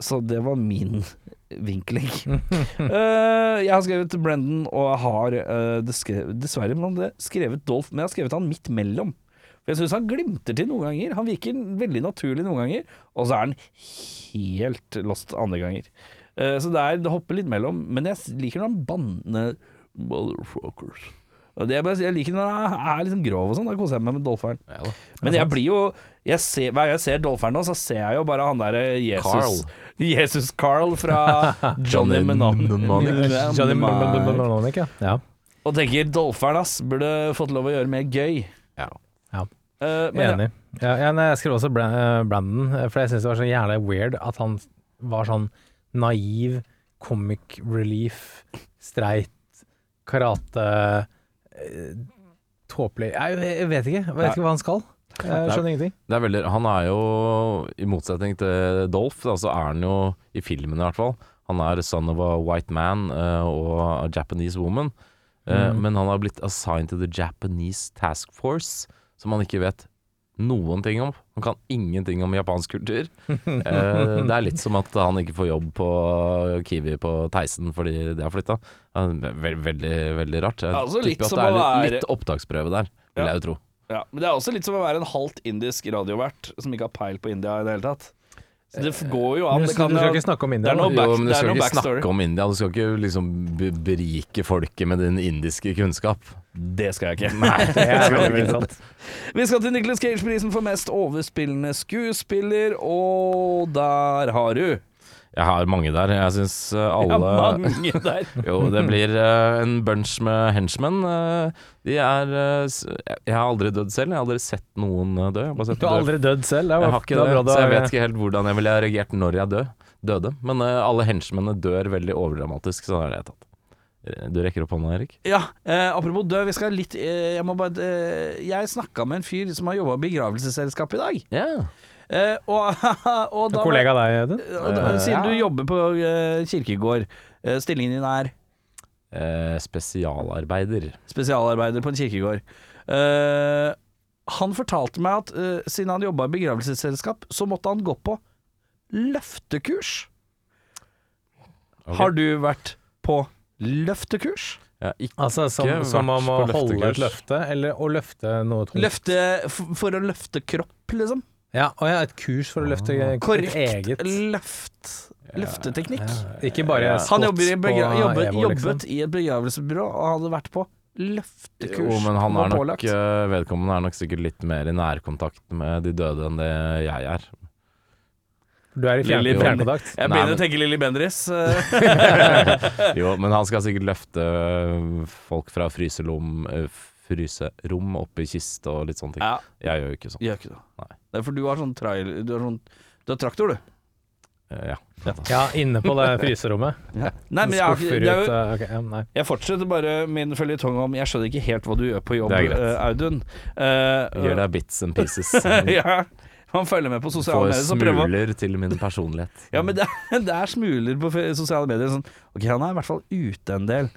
så det var min vinkling. <laughs> Eh, jeg har skrevet Brendan, og jeg har eh, dessverre, dessverre men det skrevet Dolph, men jeg har skrevet han midt mellom. For jeg syns han glimter til noen ganger. Han virker veldig naturlig noen ganger, og så er han helt lost andre ganger. Eh, så det, er, det hopper litt mellom, men jeg liker når han banner motherfuckers. Og det er bare, jeg liker når han er liksom grov og sånn. Da koser jeg meg med Dolferen. Ja. Men jeg blir jo jeg ser, Hver gang jeg ser Dolferen nå, så ser jeg jo bare han derre Jesus Carl. Jesus Carl fra <laughs> Johnny. Mnemonic, ja. ja. Og tenker Dolferen, ass, burde fått lov å gjøre mer gøy. Ja. Ja. Uh, men. Enig. Ja, ja, jeg skrev også Bra- eh, Brandon, eh, for jeg syns det var så jævlig weird at han var sånn naiv, comic relief, streit, karate eh, Tåpelig jeg, jeg vet ikke. Jeg vet ikke hva han skal. Jeg skjønner ingenting. Det er veldig, han er jo, i motsetning til Dolph, da, så er han jo, i filmen i hvert fall, han er son of a white man uh, og a Japanese woman. Uh, Mm. Men han har blitt assigned to the Japanese Task Force, som han ikke vet noen ting om. Han kan ingenting om japansk kultur. Eh, det er litt som at han ikke får jobb på Kiwi på Theisen fordi det har flytta. Veldig, veldig, veldig rart. Jeg altså litt tipper at det er litt, være- litt opptaksprøve der, vil Ja. jeg jo tro. Ja, men det er også litt som å være en halvt indisk radiovert som ikke har peil på India i det hele tatt. Så det går jo an. Du, Det du skal ikke snakke om det India er noe back- jo, men du er skal ikke backstory. snakke om India. Du skal ikke liksom berike folket med din indiske kunnskap. Det skal jeg ikke. Det er <laughs> veldig sant. Vi skal til Nicholas Cage-prisen for mest overspillende skuespiller, og der har du Jeg har mange der. Jeg syns Ja, alle mange der. <laughs> Jo, det blir uh, en bunch med henchmen. Uh, de er uh, Jeg har aldri dødd selv. Jeg har aldri sett noen eh, dø. Jeg har, sett Du har aldri dødd selv? Det jeg har ikke det det, så jeg vet ikke helt hvordan jeg ville reagert når jeg dø, døde. Men eh, alle henchmennene dør veldig overdramatisk, sånn er det jeg tatt. Eh, Du rekker opp hånda, Erik? Ja, eh, apropos død, vi skal litt eh, Jeg må bare eh, Jeg snakka med en fyr som har jobba i begravelsesselskapet i dag. Ja. Eh, og, <laughs> og da En kollega av deg, Audun? Eh, Siden ja. du jobber på eh, kirkegård, eh, stillingen din er Eh, spesialarbeider. spesialarbeider på en kirkegård. Eh, han fortalte meg at eh, siden han jobba i begravelsesselskap, så måtte han gå på løftekurs. Okay. Har du vært på løftekurs? Ja, ikke Altså som, som om å holde et løfte, eller å løfte noe tungt? Løfte for å løfte kropp, liksom. Ja, og jeg har et kurs for å løfte Korrekt eget løft. Løfteteknikk. Ikke bare Ja. Han jobber i på jobbet, Evo, jobbet liksom. i et begravelsesbyrå og hadde vært på løftekurs. Jo, men han er nok pålagt. eh, Vedkommende er nok sikkert litt mer i nærkontakt med de døde enn det jeg er. Du er i fjern- Lilly fjernkontakt. Jeg Nei, begynner men- å tenke Lilly Bendriss. eh. <laughs> Jo, men han skal sikkert løfte øh, folk fra fryselom, øh, fryserom opp i kiste og litt sånne ting. ja, Jeg gjør jo ikke sånn. gjør ikke det. Nei. Det er for du har sånn trail... Du har, sånn, du har traktor, du. Eh, ja. Ja, inne på det fryserommet. <laughs> Nei, men jeg, jeg, jeg, eh, ok, ja, nei. jeg fortsetter bare min føljetong om Jeg skjønner ikke helt hva du gjør på jobb, er eh, Audun. Uh, gjør deg bits and pieces. <laughs> ja, man følger med på sosiale Får medier. Man smuler til min personlighet. <laughs> Ja, men det er, det er smuler på sosiale medier. Sånn, ok, han er i hvert fall ute en del.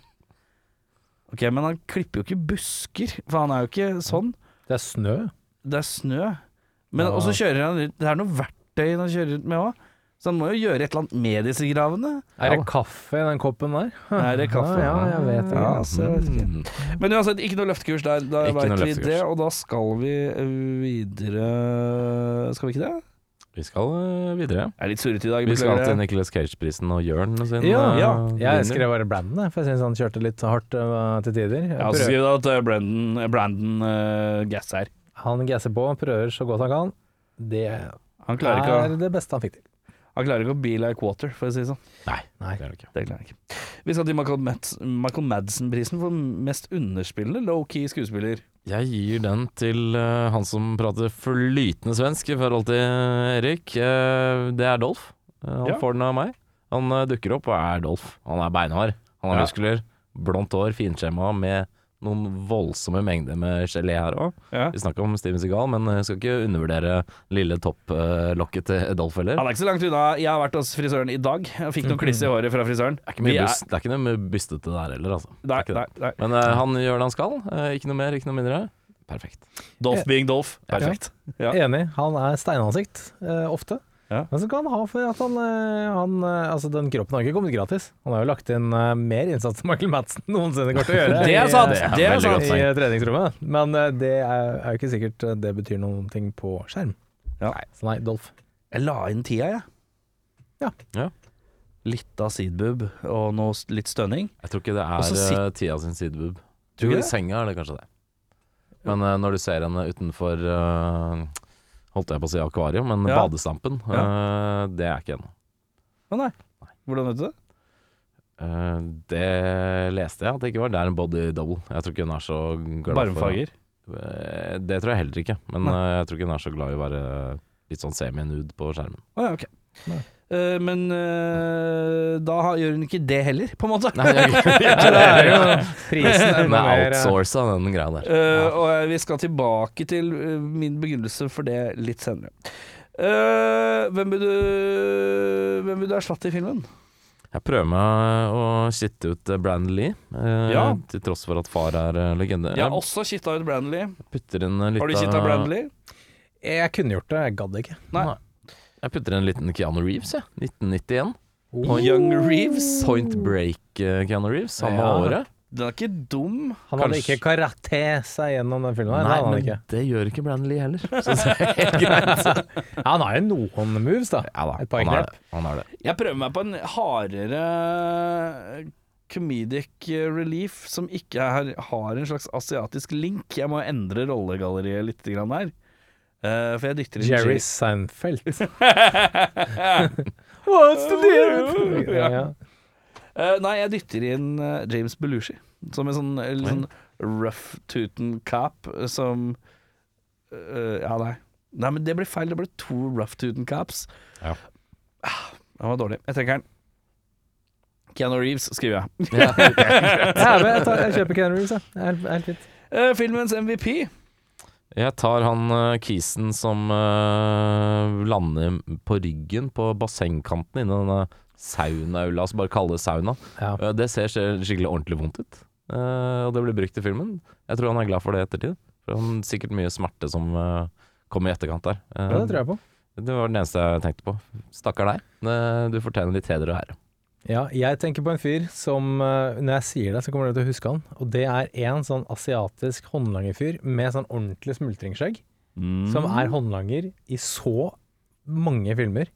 Ok, Men han klipper jo ikke busker, for han er jo ikke sånn. Det er snø. Det er snø. Men Ja. Og så kjører han ut Det er noe verktøy han kjører rundt med òg. Så han må jo gjøre et eller annet med disse gravene. Er det kaffe i den koppen der? <laughs> Er det kaffe? Ja, jeg vet ikke. Ja, altså, jeg vet ikke. Mm. Men uansett, ikke noe løftekurs der. Da Ikke vet vi det, og da skal vi eh, videre Skal vi ikke det? Vi skal eh, videre. Jeg er litt surrete i dag. Vi skal til. Nicholas Cage-prisen og Jørn sin Ja, eh, ja. Jeg skrev bare Brandon, for jeg syns han kjørte litt hardt til tider. Jeg Ja, så prøver- skriv da at Brandon, Brandon uh, Gass her. Han gasser på, prøver så godt han kan. Det Han klarer, ikke er å, det beste han fikk til. han klarer ikke å be like water, for å si det sånn. Nei, Nei. det klarer det ikke. Det klarer han ikke. Vi skal til Michael, Mats, Michael Madsen-prisen for mest underspillende low-key skuespiller. Jeg gir den til uh, han som prater flytende svensk i forhold til Erik. Uh, det er Dolph. Uh, han Ja. får den av meg. Han eh, dukker opp og er Dolph. Han er beinhard. Han har Ja. muskler. Blondt hår, finskjemma med noen voldsomme mengder med gelé her òg. Ja. Vi snakker om Steven Segal, men jeg skal ikke undervurdere lille topplokket til Dolph heller. Han er ikke så langt unna. Jeg har vært hos frisøren i dag. Jeg fikk noen <laughs> kliss i håret fra frisøren. Det er ikke, mye det er ikke noe mye bystete der heller, altså. Det er Nei, ikke nei, det. nei. Men uh, han gjør det han skal. Uh, ikke noe mer, ikke noe mindre. Perfekt. Dolph being Dolph. Perfekt. Ja. Enig. Han er steinansikt, uh, ofte. Ja. Men så kan han ha for at han, eh, han eh, Altså, den kroppen har ikke kommet gratis. Han har jo lagt inn eh, mer innsats enn Michael Madsen noensinne kommer til å gjøre. Det er i, sant. eh, Det er sant. I treningsrommet. Men det er, er jo ikke sikkert det betyr noen ting på skjerm. Ja. Nei, så nei, Dolph. Jeg la inn tida, jeg. Ja. Ja. Litt av sidebub og noe litt stønning. Jeg tror ikke det er sit- uh, tida sin sidebub. Tror du det? ikke i senga er det kanskje det. Men uh, når du ser henne utenfor eh, Holdt jeg på å si akvarium, men Ja. badestampen, eh, det er ikke ennå. Å nei. Hvordan vet du det? Uh, det leste jeg at det ikke var. Det er en body double. Jeg tror ikke hun er så glad Barmfager? for uh, Det tror jeg heller ikke. Men Nei. jeg tror ikke hun er så glad i å være litt sånn semi-nude på skjermen. Oh, ja, okay. Nei. Eh, men eh, da har- gjør hun ikke det heller, på en måte. Nei, jeg, <laughs> det er jo prisen enda er mer, eh, outsourca, den greia der. Ja. Og vi skal tilbake til min begrunnelse for det litt senere. Eh, hvem vil du Hvem vil du erstatte i filmen? Jeg prøver meg å kitte ut Brandon Lee, eh, Ja. til tross for at far er legende. Jeg har også kitta ut Brandley. Lee. Har du kitta kitta Brandley? Jeg kunne gjort det, jeg gadd ikke. Nei. Jeg putter en liten Keanu Reeves, jeg. 1991. Oh. Young Reeves. Point Break eh, Keanu Reeves, samme Ja. året. Den er ikke dum. Han hadde Kanskje- ikke karate seg gjennom den filmen. her, Nei, hadde han men ikke. det gjør ikke Brandon Lee heller. Så det er helt <laughs> greit. Han har jo noen moves, da. Ja da, Et par han har knep. det. Han har det. Jeg prøver meg på en hardere comedic relief som ikke er, har en slags asiatisk link. Jeg må endre rollegalleriet litt grann her. Eh, for jeg dytter inn Jerry Seinfeld. <laughs> <laughs> What's the deal? Ja, ja. Uh, nei, jeg dytter inn uh, James Belushi. Som en sånn, en sånn rough tooten cap eh, som eh, Ja, nei. Nei, men det ble feil. Det ble to rough tooten caps. Ja. Ah, Den var dårlig. Jeg trekker den. Keanu Reeves, skriver jeg. Ja, <laughs> jeg, tar, jeg kjøper Keanu Reeves, jeg. Helt, helt fint. Eh, filmens MVP. Jeg tar han uh, kisen som uh, lander på ryggen på bassengkanten inni denne saunaula, la oss bare kalle det sauna. Ja. Uh, det ser skikkelig ordentlig vondt ut, og det blir brukt i filmen. Jeg tror han er glad for det i ettertid. For han sikkert mye smerte som uh, kom i etterkant der. Ja, det tror jeg på. det var den eneste jeg tenkte på. Stakkar deg. Du fortjener litt heder og ære. Ja, jeg tenker på en fyr som eh, Når jeg sier det, så kommer du til å huske han. Og det er en sånn asiatisk håndlangerfyr med sånn ordentlig smultringskjegg. Som er håndlanger i så mange filmer.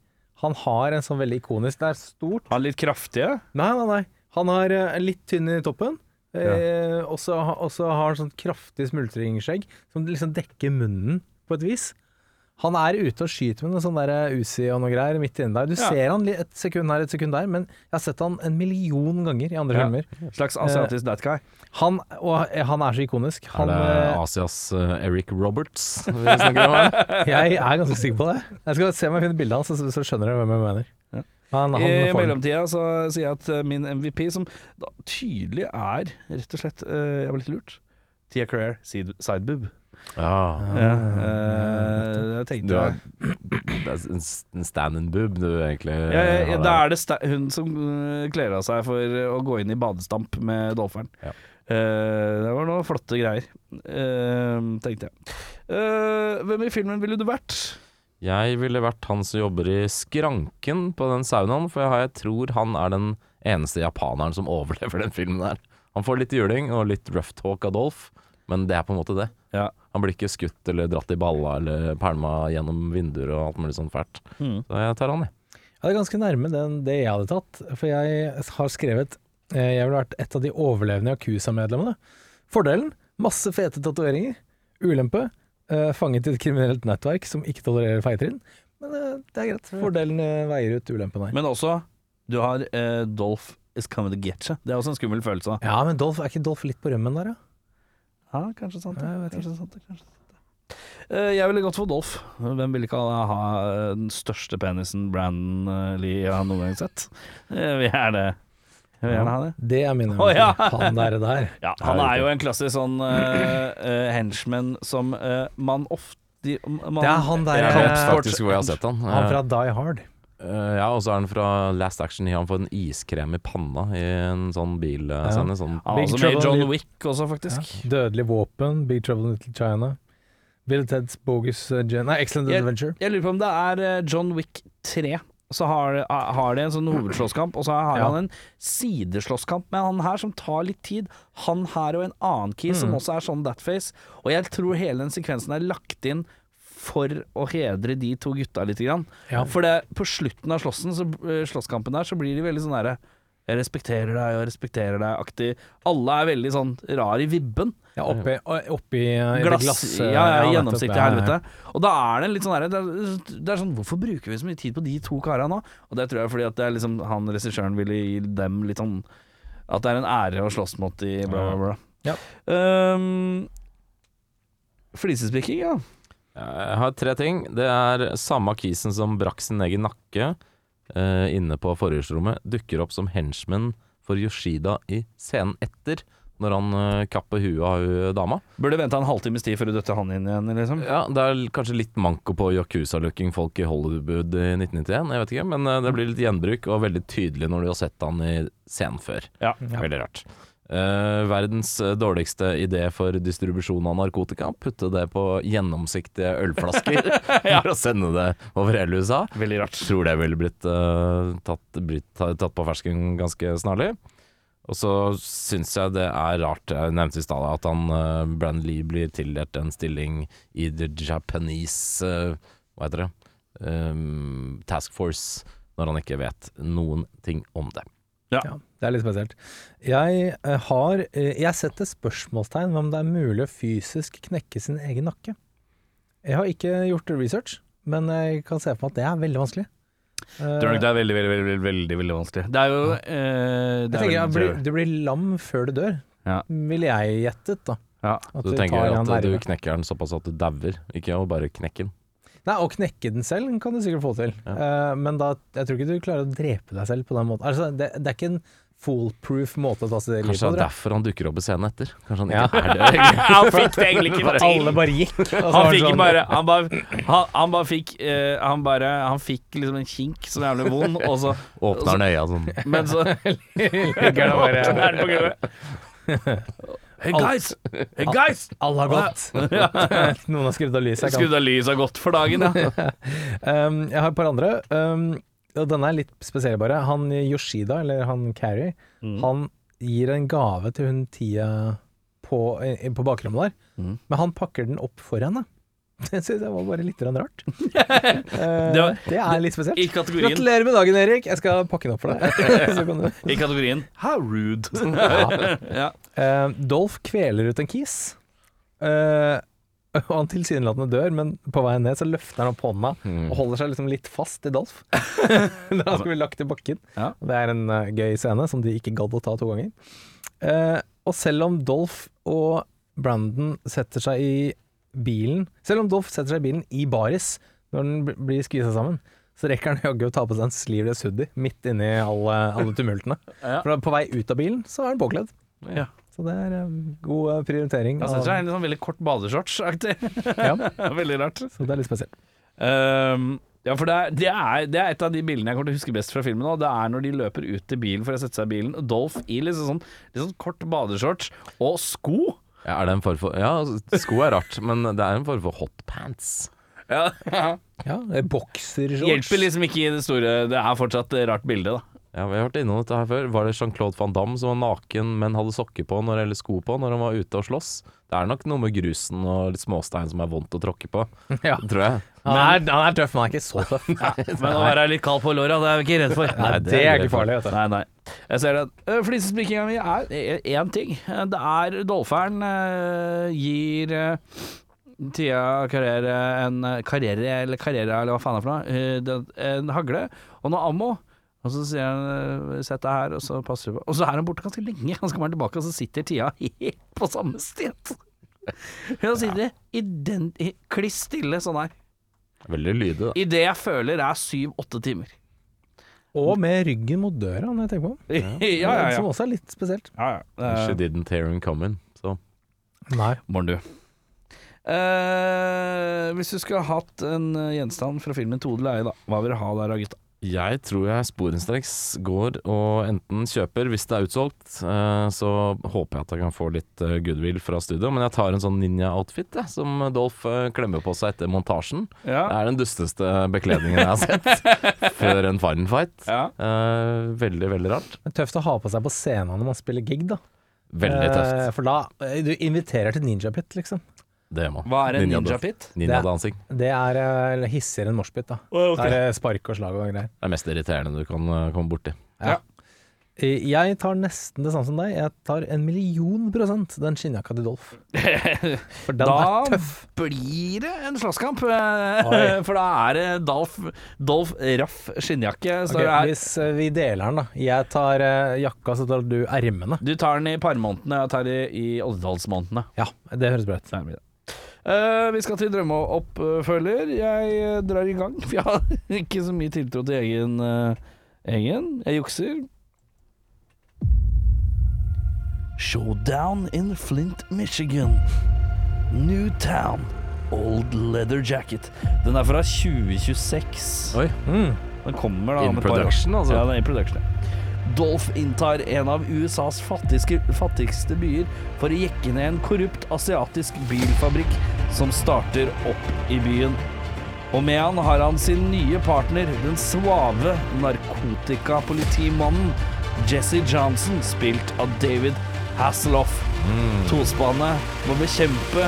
Han har en sånn veldig ikonisk Det er stort. Han litt kraftige. Nei, nei, nei. Han har eh, litt tynn i toppen. Eh, og så ha- og så har han sånn kraftig smultringskjegg som liksom dekker munnen på et vis. Han er ute og skyter med noe sånn der Uzi og noe greier midt inni der. Du Ja. ser han et sekund her, et sekund der, men jeg har sett han en million ganger i andre Ja. filmer. Slags asiatisk that guy. Han, og eh, han er så ikonisk. Han, er det eh, Asias uh, Eric Roberts vi <laughs> snakker om her? jeg er ganske sikker på det. Jeg skal se om jeg finner bildet hans, så, så skjønner dere hvem jeg mener. Han, han I mellomtida så sier jeg at eh, min MVP, som da tydelig er rett og slett uh, Jeg var litt lurt. Tia Career, side- sideboob. Ja. Ja, eh, jeg tenkte Du er, det er en en stand-in-boob du egentlig ja, ja, ja, har Da der. er det sta hun som uh, kler av seg for å gå inn i badestamp med dolferen. Ja. Eh, det var noen flotte greier, eh, tenkte jeg. Eh, hvem i filmen ville du vært? Jeg ville vært han som jobber i skranken på den saunaen, for jeg, jeg tror han er den eneste japaneren som <laughs> overlever den filmen der. Han får litt juling og litt rough talk av Dolph, men det er på en måte det. Ja. Han blir ikke skutt eller dratt i balla eller pælma gjennom vinduer og alt mulig sånn fælt. Mm. Så jeg tar han, jeg. Ja, det er ganske nærme den, det jeg hadde tatt, for jeg har skrevet eh, Jeg ville vært et av de overlevende Yakuza-medlemmene. Fordelen masse fete tatoveringer. Ulempe eh, fanget i et kriminelt nettverk som ikke tolererer feiltrinn. Men eh, det er greit. Fordelen eh, veier ut ulempen her. Men også, du har eh, Dolph is coming to get you. Det er også en skummel følelse. Ja, men Dolph, er ikke Dolph litt på rømmen der, ja? Ja, kanskje sant. Ja, jeg vet kanskje sant, kanskje sant. Eh, jeg ville gått for Dolph. Hvem ville ikke ha, ha den største penisen Brandon eh, Lee har noen gang sett? Jeg vil gjerne, jeg vil gjerne ha det. Det er min <laughs> oh, ja. Han der, der. Ja, han er jo en klassisk sånn uh, henchman som uh, man ofte man, Det er han der, Jeg eh, vet faktisk hvor jeg har sett han. Han fra Die Hard. Eh, ja, og så er han fra Last Action. Han får en iskrem i panna i en sånn bilscene. Sånn. Er Big også med John Wick også, faktisk. Ja. Dødelig våpen, Big Trouble in Little China. Bill Ted's Bogus uh, Nei, Excellent Jeg- Adventure. Jeg lurer på om det er eh, John Wick 3. Så har, har de en sånn hovedslåsskamp, og så har Ja. han en sideslåsskamp med han her som tar litt tid. Han her og en annen key som Mm. også er sånn that face. Og jeg tror hele den sekvensen er lagt inn for å hedre de to gutta litt. Grann. Ja. For det, på slutten av slåssen, så, eh, slåsskampen der, så blir de veldig sånn derre Jeg respekterer deg og respekterer deg-aktig. Alle er veldig sånn rar i vibben. Ja, oppi, oppi det Glass, glass... ja, ja, gjennomsiktig ja, ja. helvete. Og da er det litt sånn der, det, er, det er sånn Hvorfor bruker vi så mye tid på de to karene nå? Og det tror jeg er fordi at det er liksom han regissøren ville gi dem litt sånn At det er en ære å slåss mot de bla, bla, bla. Ja. Um, flisespikking, ja. Jeg har tre ting. Det er samme kisen som brakk sin egen nakke eh, inne på forhjulsrommet, dukker opp som henchman for Yoshida i scenen etter, når han eh, kapper huet av hun dama. Burde venta en halvtimes tid før du døtte han inn igjen, liksom. Ja, Det er kanskje litt manko på Yakuza-looking folk i Hollywood i 1991, jeg vet ikke, men eh, det blir litt gjenbruk, og veldig tydelig når du har sett han i scenen før. Ja. Veldig rart. Eh, verdens eh, dårligste idé for distribusjon av narkotika. Putte det på gjennomsiktige ølflasker <laughs> for å sende det over hele USA. Veldig rart. Tror det ville blitt, uh, tatt, blitt tatt på fersken ganske snarlig. Og så syns jeg det er rart, jeg nevnte i stad, at han uh, Brand Lee blir tildelt en stilling i The Japanese Hva heter det? Um, task Force, når han ikke vet noen ting om det. Ja. Ja, det er litt spesielt. Jeg eh, har eh, Jeg setter spørsmålstegn ved om det er mulig å fysisk knekke sin egen nakke. Jeg har ikke gjort research, men jeg kan se for meg at det er veldig vanskelig. Tror nok det er veldig, veldig, veldig, veldig, veldig, vanskelig. Det er jo eh, det jeg er tenker at du, blir lam før du dør, Ja. ville jeg gjettet, da. Ja. At Du det tenker at du knekker den såpass at du dauer, ikke å bare knekke den. Nei, å knekke den selv kan du sikkert få til, Eh, men da, jeg tror ikke du klarer å drepe deg selv på den måten. Altså, det, det er ikke en foolproof måte å ta sitt liv Kanskje på. det er derfor han dukker opp i scenen etter. Kanskje han Ja. er det. <laughs> han fikk det egentlig ikke til. Alle bare gikk. Han fikk sånn- bare Han bare, han, han bare fikk uh, Han bare Han fikk liksom en kink som jævlig vond, og så Åpner han øya sånn. <laughs> Men så <laughs> Ligger han bare- på gulvet. Hey guys! Hey guys! Alle har gått. Noen har skrudd av lyset. Skrudd av lyset har gått for dagen, ja. Um, jeg har et par andre. Um, og denne er litt spesiell, bare. Han Yoshida, eller han Carrie, Mm. han gir en gave til hun Tia på, på bakrommet der, Mm. men han pakker den opp for henne. <laughs> Det syns jeg var bare litt rart. <laughs> Eh, Det var- det er litt spesielt. I kategorien, Gratulerer med dagen, Erik! Jeg skal pakke den opp for deg. <laughs> I kategorien How rude. ja. Eh, Dolph kveler ut en kis. Eh, <laughs> og han tilsynelatende dør, men på vei ned så løfter han opp hånda Mm. og holder seg liksom litt fast i Dolph. <laughs> <laughs> da han skal bli lagt i bakken. Ja. Det er en uh, gøy scene som de ikke gadd å ta to ganger. Uh, og selv om Dolph og Brandon setter seg i bilen Selv om Dolph setter seg i bilen i baris når den blir skvisa sammen, så rekker han jaggu å ta på seg en sleeveless hoodie midt inni alle, alle tumultene. Ja. For på vei ut av bilen så er han påkledd. Ja. Så det er um, god eh, prioritering. Jeg setter det er en sånn veldig kort badeshorts-aktig. Ja, <laughs> veldig rart. så det er litt spesielt. Um, ja, for det er, det, er, det er et av de bildene jeg kommer til å huske best fra filmen. nå Det er når de løper ut til bilen for å sette seg i bilen. Dolph i liksom sånn, litt sånn kort badeshorts og sko. Ja, er det en form for Ja, sko er rart, men det er en form for hotpants. Ja, <laughs> Ja, ja boksershorts. Hjelper liksom ikke i det store Det er fortsatt et rart bilde, da. Ja, vi har vært innom dette her før. Var det Jean-Claude van Damme som var naken, men hadde sokker på når, eller sko på når han var ute og slåss? Det er nok noe med grusen og litt småstein som er vondt å tråkke på, <laughs> Ja. tror jeg. Han er, han er tøff, men han er ikke så <laughs> tøff. Men å være litt kald på låra, det er vi ikke redd for. Nei, det er ikke farlig. Nei, nei. Jeg ser det. Uh, Flisespikkinga mi er én ting. Eh, Det er Dolferen eh, gir uh, Tia Carrere en karriere, eller karriere, eller hva faen er det for noe, eh, en hagle og noe ammo. Og så sier han uh, 'sett deg her', og så passer du på. Og så er han borte ganske lenge. Han skal være tilbake, og så sitter tida helt på samme sted. Hun sitter ident kliss stille sånn her. Veldig lydig, da. I det jeg føler er syv-åtte timer. Og med ryggen mot døra, når jeg tenker på det. <laughs> Ja, ja, ja. Som også er litt spesielt. ja, ja. She didn't hear him coming. Så Nei. Morn, du. Uh, hvis du skulle hatt en eh, gjenstand fra filmen Tode leie, da, hva vil du ha der da, gutta? Jeg tror jeg sporenstreks går og enten kjøper, hvis det er utsolgt, eh, så håper jeg at jeg kan få litt eh, goodwill fra studio. Men jeg tar en sånn ninja-outfit, som Dolph eh, klemmer på seg etter montasjen. Det er den dusteste bekledningen jeg har sett <laughs> før en fight. ja. Eh, veldig, veldig rart. Tøft å ha på seg på scenen når man spiller gig, da. Veldig tøft. For da Du inviterer til ninja pit, liksom. Det må. Hva er en Ninja- ninja pit? Ninjadansing. Det er eh, hissigere enn moshpit, da. ok. Det er spark og slag og greier. Det er mest irriterende du kan eh, komme borti. Ja. ja. Jeg tar nesten det samme som deg. Jeg tar en million prosent den skinnjakka til Dolph. <laughs> For den Da er tøff. Da blir det en slåsskamp. <laughs> For da er det Dolph, Dolf Raff skinnjakke. Ok, står det her. hvis eh, vi deler den, da. Jeg tar jakka, så tar du ermene. Du tar den i parmånedene, jeg tar den i oddetallsmånedene. Ja, det høres bra ut. Eh, vi skal til drømmeoppfølger. Jeg eh, drar i gang, <laughs> for jeg har ikke så mye tiltro til egen, eh, egen. Jeg jukser. Showdown in Flint, Michigan. Newtown. Old Leather Jacket. Den er fra 2026. Oi. Mm. Den kommer da In production, altså. Ja, den er in production. ja. Dolph inntar en av USAs fattigste, fattigste byer for å jekke ned en korrupt asiatisk bilfabrikk som starter opp i byen. Og med han har han sin nye partner, den svave narkotikapolitimannen Jesse Johnson, spilt av David Hasselhoff. Tospannet må bekjempe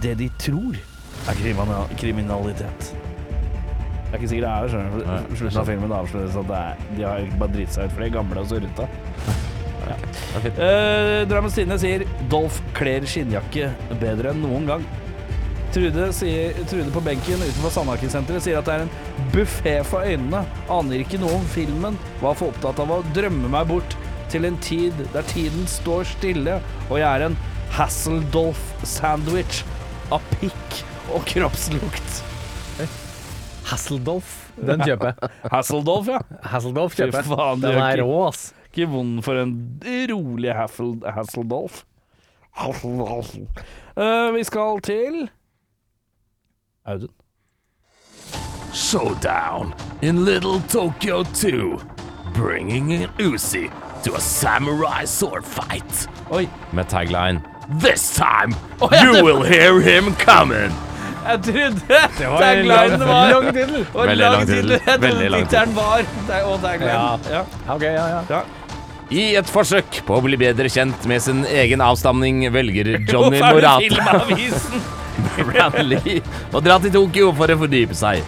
det de tror er kriminalitet. Det er ikke sikkert det er det, skjønner du. For Slutten av filmen avsløres at er, de har bare dritt seg ut for de gamle og surrete. Ja. Uh, Drammens Tidende sier Dolph kler skinnjakke bedre enn noen gang. Trude, sier, Trude på benken utenfor Sandaker-senteret sier at det er en buffé for øynene. Aner ikke noe om filmen. Var for opptatt av å drømme meg bort til en tid der tiden står stille, og jeg er en Hasseldolf-sandwich av pikk og kroppslukt. Hasseldolf, den kjøper jeg. Hasseldolf, ja. Hasseldolf kjøper jeg. faen, Den er ikke- rå, ass. Ikke vond for en rolig Hasseldolf. Hasseldolf. Uh, vi skal til Audun. Showdown in Little Tokyo 2, bringing an Uzi to a samurai sword fight. Oi. Med tagline This time ja, det- you will hear him coming. Jeg trodde var taglinen var lang tittel. Veldig lang tittel. tittel. Veldig lang tittelen var Og taglinen. Ja. Ja. Ok, ja, ja. Ja. I et forsøk på å bli bedre kjent med sin egen avstamning velger <laughs> Johnny Morata Filmavisen? <laughs> Bradley å dra til Tokyo for å fordype seg.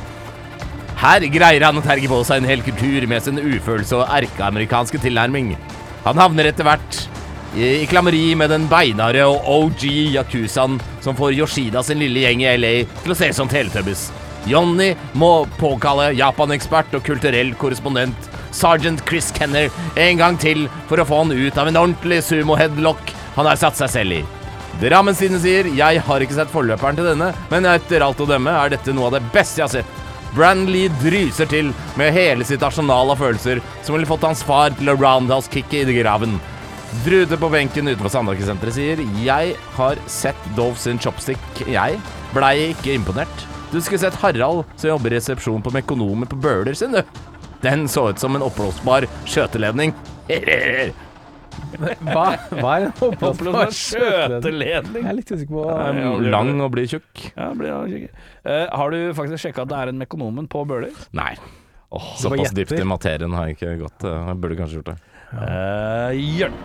Her greier han å terge på seg en hel kultur med sin ufølelse og erkeamerikanske tilnærming. Han havner etter hvert i klammeri med den beinharde og OG yakuzaen som får Yoshida sin lille gjeng i LA til å se ut som Teletubbies. Johnny må påkalle Japan-ekspert og kulturell korrespondent sergeant Chris Kenner en gang til for å få han ut av en ordentlig sumo-headlock han har satt seg selv i. Drammenstidene sier Jeg har ikke sett forløperen til denne, men etter alt å dømme er dette noe av det beste jeg har sett Branley dryser til med hele sitt arsenal av følelser som ville fått hans far til å roundhouse-kicke i graven. Drude på benken utenfor Sandaker-senteret sier Jeg har sett Dove sin chopstick, jeg. Blei ikke imponert. Du skulle sett Harald som jobber i resepsjonen på Mekonomen på Bøler sin, du. Den så ut som en oppblåsbar skjøteledning. Hva, hva er en oppblåsbar skjøteledning. Jeg er litt usikker på Ja, Lang og blir tjukk. Ja, blir kikke. Eh, har du faktisk sjekka at det er en Mekonomen på Bøler? Nei. Oh, Såpass dypt i materien har jeg ikke gått. eh, Jeg burde kanskje gjort det. Uh, Jørn.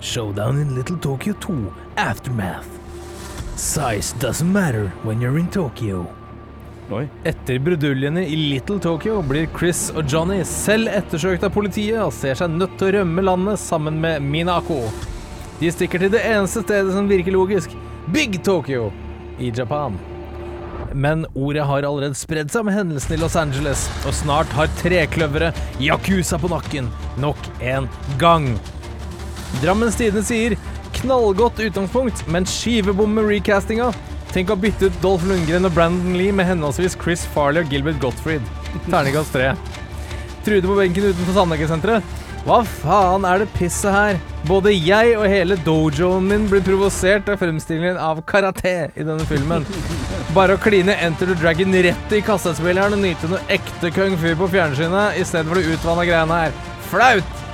Showdown in Little Tokyo 2 Aftermath. Size doesn't matter when you're in Tokyo. Oi. Etter bruduljene i Little Tokyo blir Chris og Johnny selv ettersøkt av politiet og ser seg nødt til å rømme landet sammen med Minako. De stikker til det eneste stedet som virker logisk, Big Tokyo i Japan. Men ordet har allerede spredd seg med hendelsen i Los Angeles, og snart har trekløveret Yakuza på nakken nok en gang. Drammens Tidende sier knallgodt utgangspunkt, men skivebom med recastinga. Tenk å bytte ut Dolph Lundgren og Brandon Lee med henholdsvis Chris Farley og Gilbert Gottfried. Terningkast tre. Trude på benken utenfor Sandhagesenteret. Hva faen er det pisset her? Både jeg og hele dojoen min blir provosert av fremstillingen av karate i denne filmen. Bare å kline Enter the Dragon rett i kassettspilleren og nyte noe ekte kung fu på fjernsynet i stedet for det utvanna greiene her. Flaut!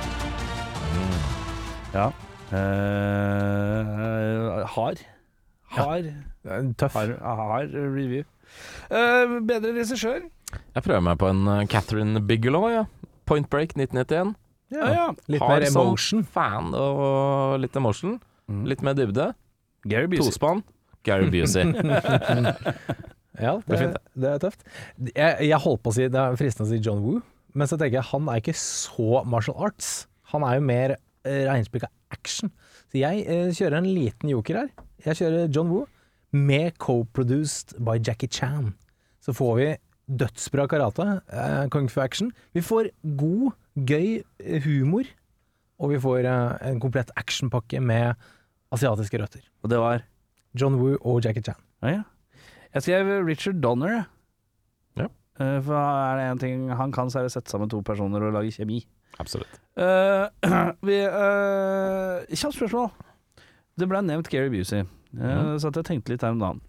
Ja. Eh, hard. Hard. Tøff. Hard, hard review. Uh, bedre regissør? Jeg prøver meg på en eh, Catherine Bigelow, ja. Point Break 1991. Ja, ja. Litt Har mer emotion. Fan og litt emotion. Mm. Litt mer dybde. Gary Busey. Tospann. Gary Busey. <laughs> Ja, Det det, det er tøft. Jeg, jeg holdt på å si, det er fristende å si John Woo, men så tenker jeg han er ikke så martial arts. Han er jo mer reinspikka action. Så jeg eh, kjører en liten joker her. Jeg kjører John Woo med co-produced by Jackie Chan. Så får vi dødsbra karate, eh, kung fu action. Vi får god, gøy eh, humor, og vi får eh, en komplett actionpakke med asiatiske røtter. Og det var John Woo og Jackie Chan. Ja, ja. Jeg skrev Richard Donner, jeg. Ja. Eh, for er det én ting han kan, så er det å sette sammen to personer og lage kjemi. Absolutt. Uh, <clears throat> vi uh, Kjapt spørsmål. Det ble nevnt Gary Busey, uh, så at jeg tenkte litt her om dagen.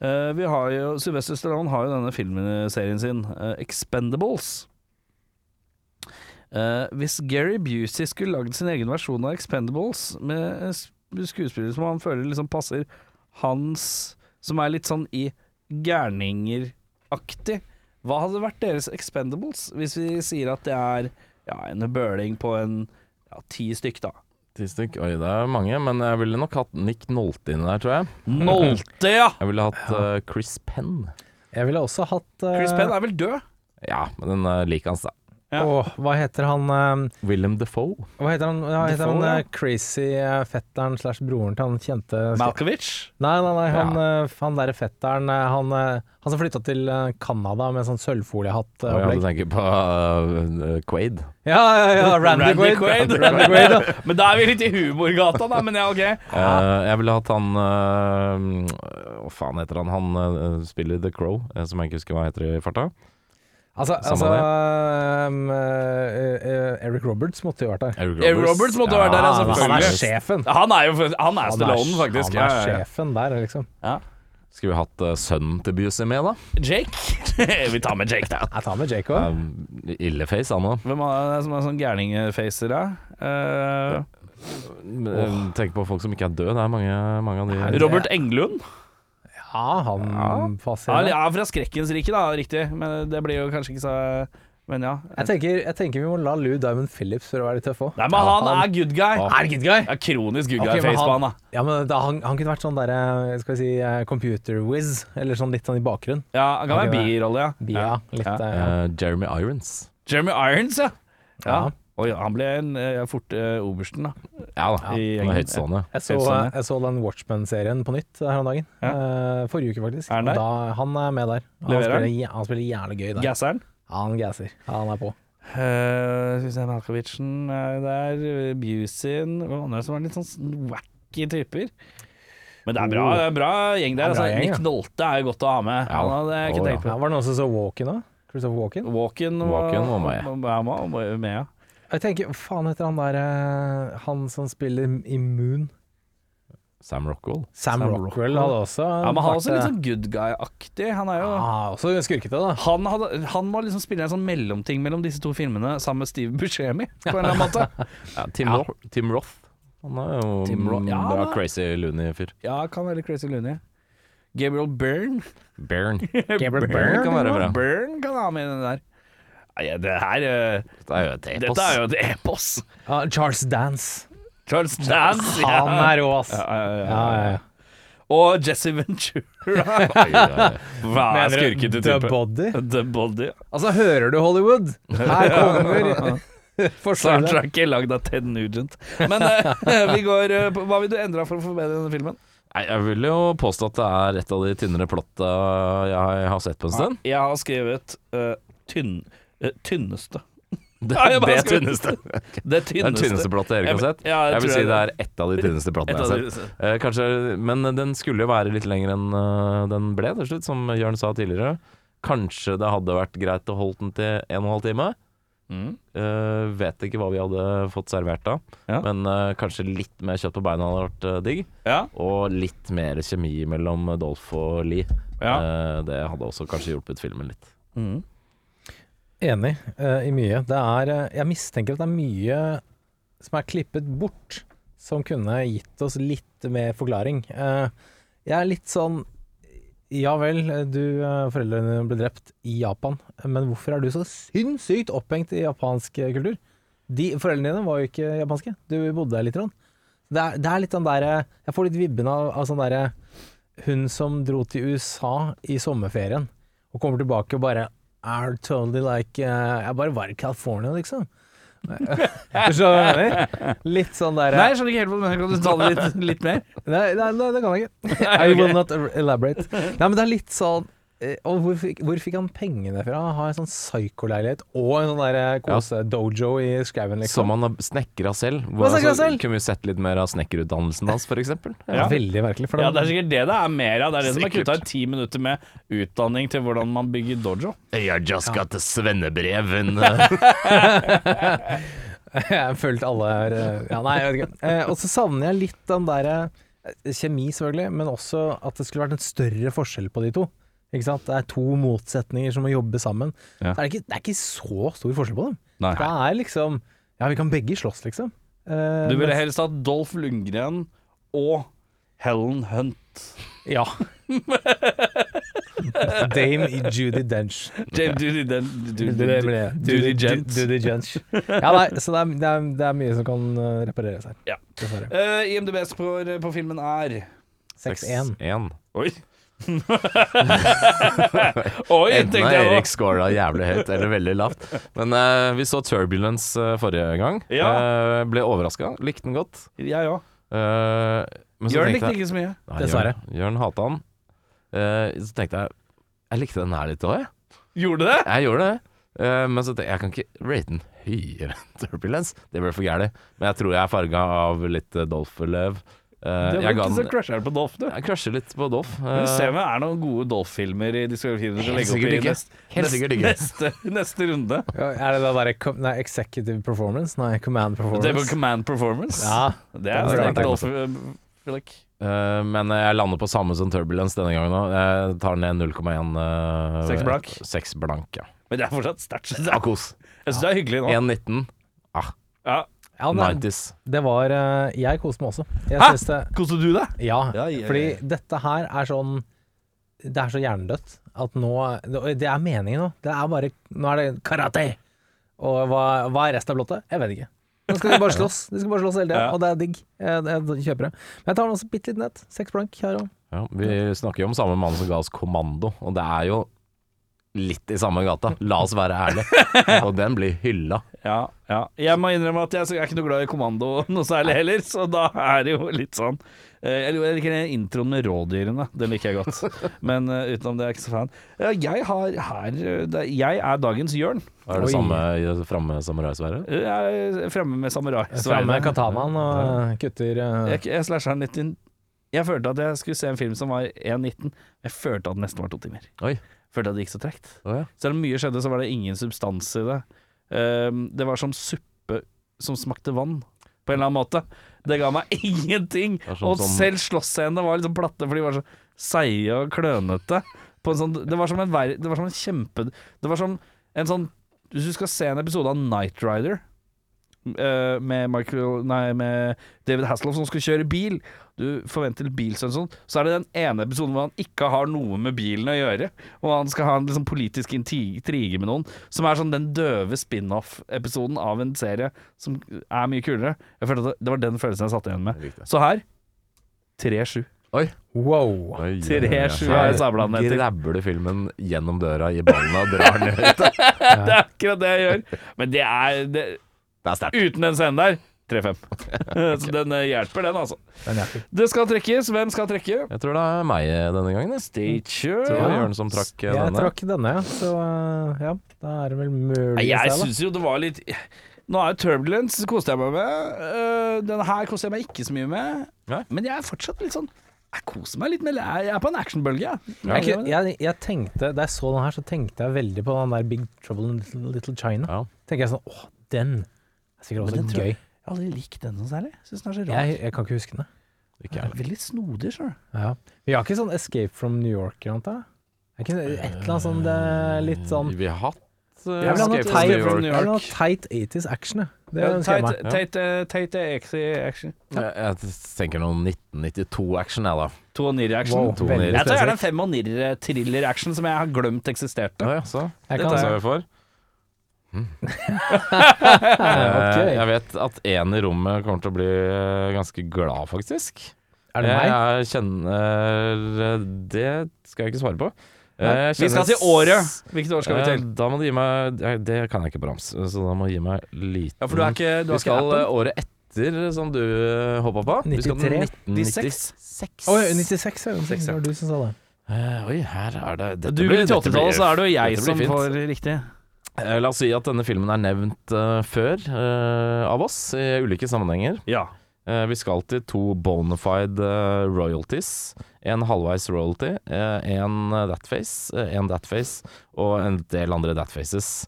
Uh, vi har jo Sylvester Stallone har jo denne filmserien sin, Expendables. Hvis Gary Busey skulle lagd sin egen versjon av Expendables med skuespillere som han føler liksom passer hans Som er litt sånn i gærninger-aktig, hva hadde vært deres Expendables? Hvis vi sier at det er ja, en bøling på en ja, ti stykk, da. Ti stykk. Oi, det er mange, men jeg ville nok hatt Nick Nolte inni der, tror jeg. Nolte, ja! Jeg ville hatt uh, Chris Penn. Jeg ville også hatt uh... Chris Penn er vel død? Ja, men den uh, liker hans, da. Ja. Åh, hva heter han eh, Willem Defoe. Hva heter han, hva heter Defoe, han ja. eh, crazy eh, fetteren slash broren til han kjente Malkovich? Nei, nei, nei, han, eh, han derre fetteren eh, han, eh, han som flytta til eh, Canada med sånn sølvfoliehatt. eh, ja, du opplegg. tenker på uh, Quaid. Ja, ja, ja, Randy, Randy Quaid. Quaid. Randy Quaid, ja. <laughs> Men da er vi litt i humorgata, da. Men ja, ok. Eh, jeg ville hatt han eh, Hva faen heter han? Han eh, spiller The Crow, eh, som jeg ikke husker hva heter i farta. Altså, altså um, eh, eh, Eric Roberts måtte jo vært der. Eric Eric Roberts måtte jo vært der, altså, han er sjefen. Han er jo han er Stallone, faktisk. Han er Ja, ja, ja. sjefen der, liksom. Skulle vi hatt uh, sønnen til Busey med, da? Jake? <laughs> vi tar med Jake, da. <laughs> Jeg tar med Jake òg. Um, Illeface, han òg. Hvem er det som er sånn gærningfacer, da? Eh, Tenk på folk som ikke er døde. Det er mange, mange av de Robert Englund? Ja, han Ja. passer. Ja, det. ja, fra Skrekkens rike, da. Riktig. Men det blir jo kanskje ikke så Men ja. Jeg tenker, jeg tenker vi må la Lou Diamond Phillips for å være litt tøff òg. Nei, men han er good guy. Er good guy? Ja, kronisk good okay, guy men face på han- han, da. Ja, men da, han, han kunne vært sånn derre Skal vi si eh, computer whiz, eller sånn litt sånn i bakgrunn. Ja, han kan være birolle, ja. Bia, ja. Litt, ja. Uh, Jeremy Irons. Jeremy Irons, ja. ja. Ja. Oi, han ble en eh, fort eh, obersten, da. Ja da, I han gjengen. er høytstående. Jeg så, Helt sånn, jeg så den Watchmen-serien på nytt her om dagen. Eh, forrige uke, faktisk. Er han der? Da, han er med der. Han Leverer han? spiller, jæ- han spiller jævlig gøy der. Gasseren. Ja, han gasser. Ja, han er på. Uh, Skal vi se, Malkovicen er der. Busin Hvem andre som er litt sånn wacky typer? Men det er bra, det er bra gjeng der. Det er bra Altså. gjeng, Nick ja. Nolte er jo godt å ha med. Ja. Han hadde jeg ikke Å, tenkt Ja, på. var det noen som så Walken òg? Christopher Walken? Walken var, Walken var med. var med, var med, ja. Jeg tenker, hva faen heter han der eh, Han som spiller i Moon? Sam Rockwell. Sam, Sam Rockwell hadde også ja. Men han er også litt sånn good guy-aktig. Han er jo ah, Også skurkete, da. han, hadde, han må liksom spille en sånn mellomting mellom disse to filmene sammen med Steve Buscemi, på en eller annen måte. <laughs> Ja, Tim, Ja. Roth, Tim Roth. Han er jo Tim Roth, ja, bra crazy loony fyr. Ja, kan være Crazy loony. Gabriel Byrne. Byrne. <laughs> Gabriel Byrne kan være bra. Byrne kan ha med den der. Det her eh, Dette er jo et epos. Dette er jo et epos. Ah, Charles Dance. Charles Dance. ja. Han er rå, ass. Ja, ja, ja, Ja, ja, ja. Og Jesse Ventura. <laughs> Hva er skurkete du The type? Body? The Body. Altså, hører du Hollywood? Her kommer. <laughs> Soundtracket lagd av Ted Nugent. Men eh, <laughs> vi går eh, Hva vil du endre for å forbedre denne filmen? Nei, jeg vil jo påstå at det er et av de tynnere plotta jeg har sett på en stund. Jeg har skrevet uh, tynn, tynneste. <laughs> Det, jeg det tynneste. <laughs> Det er tynneste. tynneste plottet Erik har sett. Ja, jeg Jeg vil si det er ett av de tynneste plattene jeg har sett. Eh, kanskje, men den skulle jo være litt lenger enn uh, den ble til slutt, som Jørn sa tidligere. Kanskje det hadde vært greit å holde den til en og en halv time. Mm. Uh, vet ikke hva vi hadde fått servert da, Ja. men uh, kanskje litt mer kjøtt på beina hadde vært eh, digg. Ja. Og litt mer kjemi mellom Dolph og Lee. Eh, det hadde også kanskje hjulpet filmen litt. Mm. Enig uh, i mye. Det er eh, Jeg mistenker at det er mye som er klippet bort, som kunne gitt oss litt mer forklaring. Uh, jeg er litt sånn Ja vel, du foreldrene dine ble drept i Japan, men hvorfor er du så sinnssykt opphengt i japansk kultur? De, foreldrene dine var jo ikke japanske, du bodde der litt. Rann. Det er, det er litt den derre Jeg får litt vibben av, av sånn derre Hun som dro til USA i sommerferien, og kommer tilbake og bare er totally like uh, Jeg bare var i California, liksom. <laughs> Litt sånn der Nei, jeg skjønner ikke helt hva du mener. Kan du ta det litt, litt mer? Nei, nei, nei, det kan jeg ikke. <laughs> I will not elaborate. Nei, men det er litt sånn eh, Og hvor hvor fikk han pengene fra? Ha en sånn psykoleilighet og en sånn kose-dojo i skauen, liksom. Som han har snekra selv. Hvor, altså, selv? Kunne vi sett litt mer av snekkerutdannelsen hans, f.eks.? ja. Veldig merkelig. For Ja, det er sikkert det det er mer av. Det er det som er kutta i ti minutter med utdanning til hvordan man bygger dojo. Jeg just got a svennebrev. <laughs> Jeg har følt alle er eh, Ja, nei, jeg vet ikke. Eh, og så savner jeg litt den derre eh, Kjemi, selvfølgelig, men også at det skulle vært en større forskjell på de to. Ikke sant? Det er to motsetninger som må jobbe sammen. Ja. Så er det, ikke, det er ikke så stor forskjell på dem. Nei. Det er liksom Ja, vi kan begge slåss, liksom. Eh, Du ville mens- helst hatt Dolph Lundgren og Helen Hunt. Ja. <laughs> Dame Judy Dench. James Judy den, Judy- Dudy Gent. Dudy Dench. Ja, nei, så det er, det, er, det er mye som kan eh, repareres her. Ja. Dessverre. Uh, IMDb på, på filmen er 6-1. 6-1. Oi. <laughs> Oi, Enten er har Erik scora jævlig høyt eller veldig lavt. Men eh, vi så Turbulence eh, forrige gang. Ja. Eh, ble overraska. Likte den godt. Jeg òg. Eh, men Jørn likte jeg- ikke så mye. Dessverre. Jørn, Jørn hata han. Eh, så tenkte jeg Jeg likte den her litt òg, jeg. Gjorde det? Jeg gjorde det. Eh, men så tenkte jeg jeg kan ikke rate den høyere enn Turbulence. Det blir for gærent. Men jeg tror jeg er farga av litt eh, Dolph-løv. Uh, Det var ikke så crusher på Dolph, du. jeg crusher litt på Dolph. Eh, se om det er noen gode Dolph-filmer i diskografien du skal Helt legge opp sikkert i ikke. neste, neste, neste runde. Ja, er det da bare nei, executive performance? Nei, command Performance. Det på. Command Performance. Ja, Det er er det. Dolph. Uh. Eh, men jeg lander på samme som Turbulence denne gangen òg. Jeg tar ned 0,1 uh, Seks blank? 6 blank, ja. Men det er fortsatt sterkt. Jeg syns det er hyggelig nå. 1,19. Ja. Ja det, 90s. det var eh, Jeg koste meg også. Jeg Hæ? synes det Koste du deg? Ja, Ja, ja, ja. fordi dette her er sånn Det er så hjernedødt at nå Det det er meningen nå. Det er bare Nå er det karate! Og hva, hva er resten av blottet? Jeg vet ikke. Nå skal de bare slåss. De skal bare slåss hele tida, Ja. og det er digg. Jeg, jeg kjøper det. Men jeg tar den også bitte litt ned. Seks blank her òg. Ja, vi snakker jo om samme mann som ga oss Kommando, og det er jo litt i samme gata. La oss være ærlige. <laughs> Og den blir hylla. Ja, ja. Jeg må innrømme at jeg er ikke noe glad i kommando noe særlig heller, så da er det jo litt sånn eh, Jeg liker den introen med rådyrene, den liker jeg godt. <laughs> Men uh, utenom det er jeg ikke så fan. Jeg har her eh, Jeg er dagens Jørn. Er du samme framme samuraisverdet? Jeg er fremme med samuraisverdet. Framme med katanaen og kutter uh... Jeg, jeg slasher den litt inn Jeg følte at jeg skulle se en film som var 1,19. Jeg følte at den nesten var to timer. Oi. Følte at det gikk så tregt. Oh, ja. Selv om mye skjedde, så var det ingen substans i det. Ehm, det var som suppe som smakte vann, på en eller annen måte. Det ga meg <laughs> ingenting. Sånn og som- selv slåssscenene var liksom platte, for de var så seige og klønete. På en sånn, det var som en, ver det var som en kjempe Det var som en sånn Hvis du skal se en episode av Night Rider uh, med, Michael, nei, med David Hasselhoff som skal kjøre bil. Du forventer litt sånn. Så er det den ene episoden hvor han ikke har noe med bilen å gjøre. Og han skal ha en liksom, politisk intrige med noen. Som er sånn den døve spin-off-episoden av en serie som er mye kulere. Jeg følte at det, var den følelsen jeg satt igjen med. Så her 3-7. Oi. Wow. Oi, Tre, oi, oi. Her er sabla den etter. Grabber du filmen gjennom døra i ballene og drar den ut. <laughs> Det er akkurat det jeg gjør. Men det er det, Det er sterkt. Uten den scenen der 3-5. <laughs> Så den eh, hjelper, den, altså. Den hjelper. Det skal trekkes. Hvem skal trekke? Jeg tror det er meg denne gangen. jeg. tror Det var. Jørn som trakk eh, Jeg denne. trakk denne, ja. Så eh, ja, da er det vel mulig Nei, Jeg syns jo det var litt Nå er jo Turbulence koste jeg meg med. Denne her koster jeg meg ikke så mye med. Nei. Men jeg er fortsatt litt sånn Jeg koser meg litt med Jeg jeg er på en actionbølge, jeg. Jeg, jeg, jeg tenkte, Da jeg så den her, så tenkte jeg veldig på den der Big Trouble in Little, Little China. Ja. Tenker jeg sånn Åh, den er sikkert også gøy. Aldri likt den noe særlig. Syns den er så rar. Jeg, jeg kan ikke huske den. Ikke Den er veldig snodig, sjøl. Ja. Vi har ikke sånn Escape from New York eller noe? da? Er ikke det et eller annet sånn det er litt sånn Vi har hatt uh, Jeg vil ha noe Escape from New York. Det jeg vil ha noe teit 80s action, jeg. Det Ja, ønsker jeg Teit meg. teit- teit exy action. Jeg, jeg tenker noen 1992-action, jeg, da. To og. Wow, To veldig nir. Jeg tar gjerne en fem og nir-thriller-action som jeg har glemt eksisterte. Ja, ja, så. Jeg Det kan- tar Så jeg. vi <laughs> Ok. Eh, Jeg vet at en i rommet kommer til å bli eh, ganske glad, faktisk. Er det meg? Jeg kjenner eh, Det skal jeg ikke svare på. Kjenner, Vi skal til året. Hvilket år skal vi til? Da må du gi meg Det kan jeg ikke på rams, så da må du gi meg liten Ja, for du er ikke du Vi skal ikke året etter, som du hoppa på. Vi skal til 93. 1996. Å, ja, 96, ja. Det var du som sa det. Oi, her er det dette Du blir- til dette blir- 80-tallet, så er det jo jeg som får riktig. Eh, La oss si at denne filmen er nevnt uh, før uh, av oss i ulike sammenhenger. Ja. Uh, vi skal til to bonafide royalties. En halvveis royalty, en thatface, en thatface og en del andre thatfaces.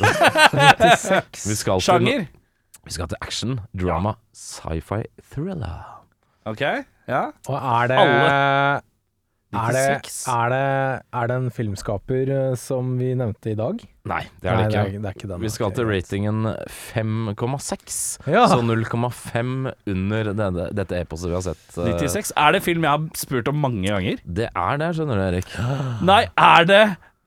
96. <laughs> Vi skal til, vi skal til action, drama, sci-fi, thriller. Ok, ja. Og er det Alle. Er det, er, det, er det en filmskaper eh, som vi nevnte i dag? Nei, det er det Nei, ikke. Det er, det er ikke den. Vi skal til ratingen 5,6. Ja. Så 0,5 under denne, dette eposet vi har sett. eh, 96. Er det film jeg har spurt om mange ganger? Det er det, skjønner du, Erik. <gasps> Nei, er det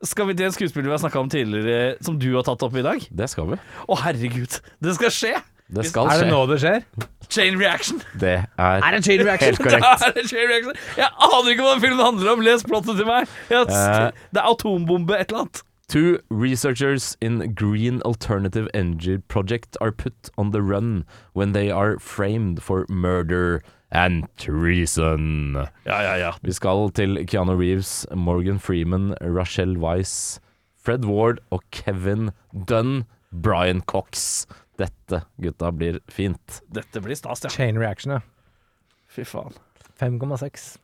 Skal vi til en skuespiller vi har snakka om tidligere, som du har tatt opp i dag? Det skal vi. Å, herregud. Det skal skje! Det skal Er det skje. nå det skjer? Chain reaction. Det er Er det chain reaction? helt <laughs> korrekt. Er det chain reaction? Jeg aner ikke hva den filmen handler om. Les plottet til meg. Jeg, Eh. det er atombombe et eller annet. Two researchers in Green Alternative Energy Project are put on the run when they are framed for murder and treason. Ja, ja, ja. Vi skal til Keanu Reeves, Morgan Freeman, Rachel Weiss, Fred Ward og Kevin Dunn, Brian Cox. Dette, gutta, blir fint. Dette blir stas, ja. Chain reaction, ja. Fy faen. 5,6.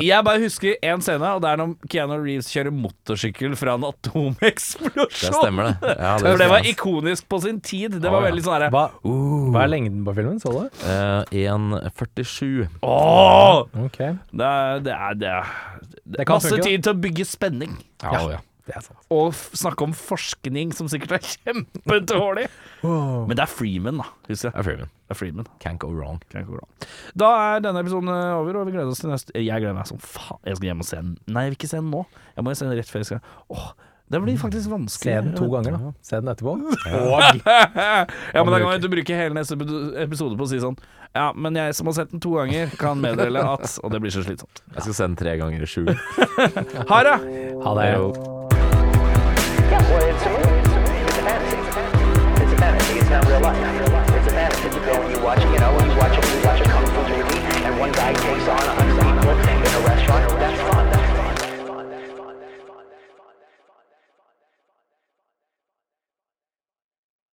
Jeg bare husker én scene, og det er når Keanu Reeves kjører motorsykkel fra en atomeksplosjon. Det stemmer, det. Ja, <laughs> For det var ikonisk på sin tid. Det var ja. veldig sånn herre Hva, hva er lengden på filmen? Så du? Eh, 1,47. Åh! Ok, Det er, det er, det er, Det kan Masse funke, tid til å bygge spenning. Ja, Ja. Og snakke om forskning som sikkert er <laughs> kjempedårlig. Wow. Men det er Freeman, da. Husker det. Det er Freeman. Det er Freeman. Can't go wrong. Kan ikke gå. Da er denne episoden eh, over, og vi gleder oss til neste Jeg gleder meg som faen. Jeg skal hjem og se den. Nei, jeg vil ikke se den nå. Jeg må se den rett før jeg skal Åh, det blir faktisk vanskelig. Se den to ganger, da. Se den etterpå. <laughs> Og Ja, men da kan du bruke hele neste episode på å si sånn Ja, men jeg som har sett den to ganger, kan meddele at Og det blir så slitsomt. Jeg skal sende tre ganger i skjul. Ha det! Ha det. It's a movie. It's a movie. It's a fantasy. It's a fantasy. It's not real life. It's a fantasy. You go and you watch, you know, you watch a, you watch a kung fu movie, and one guy takes on a hundred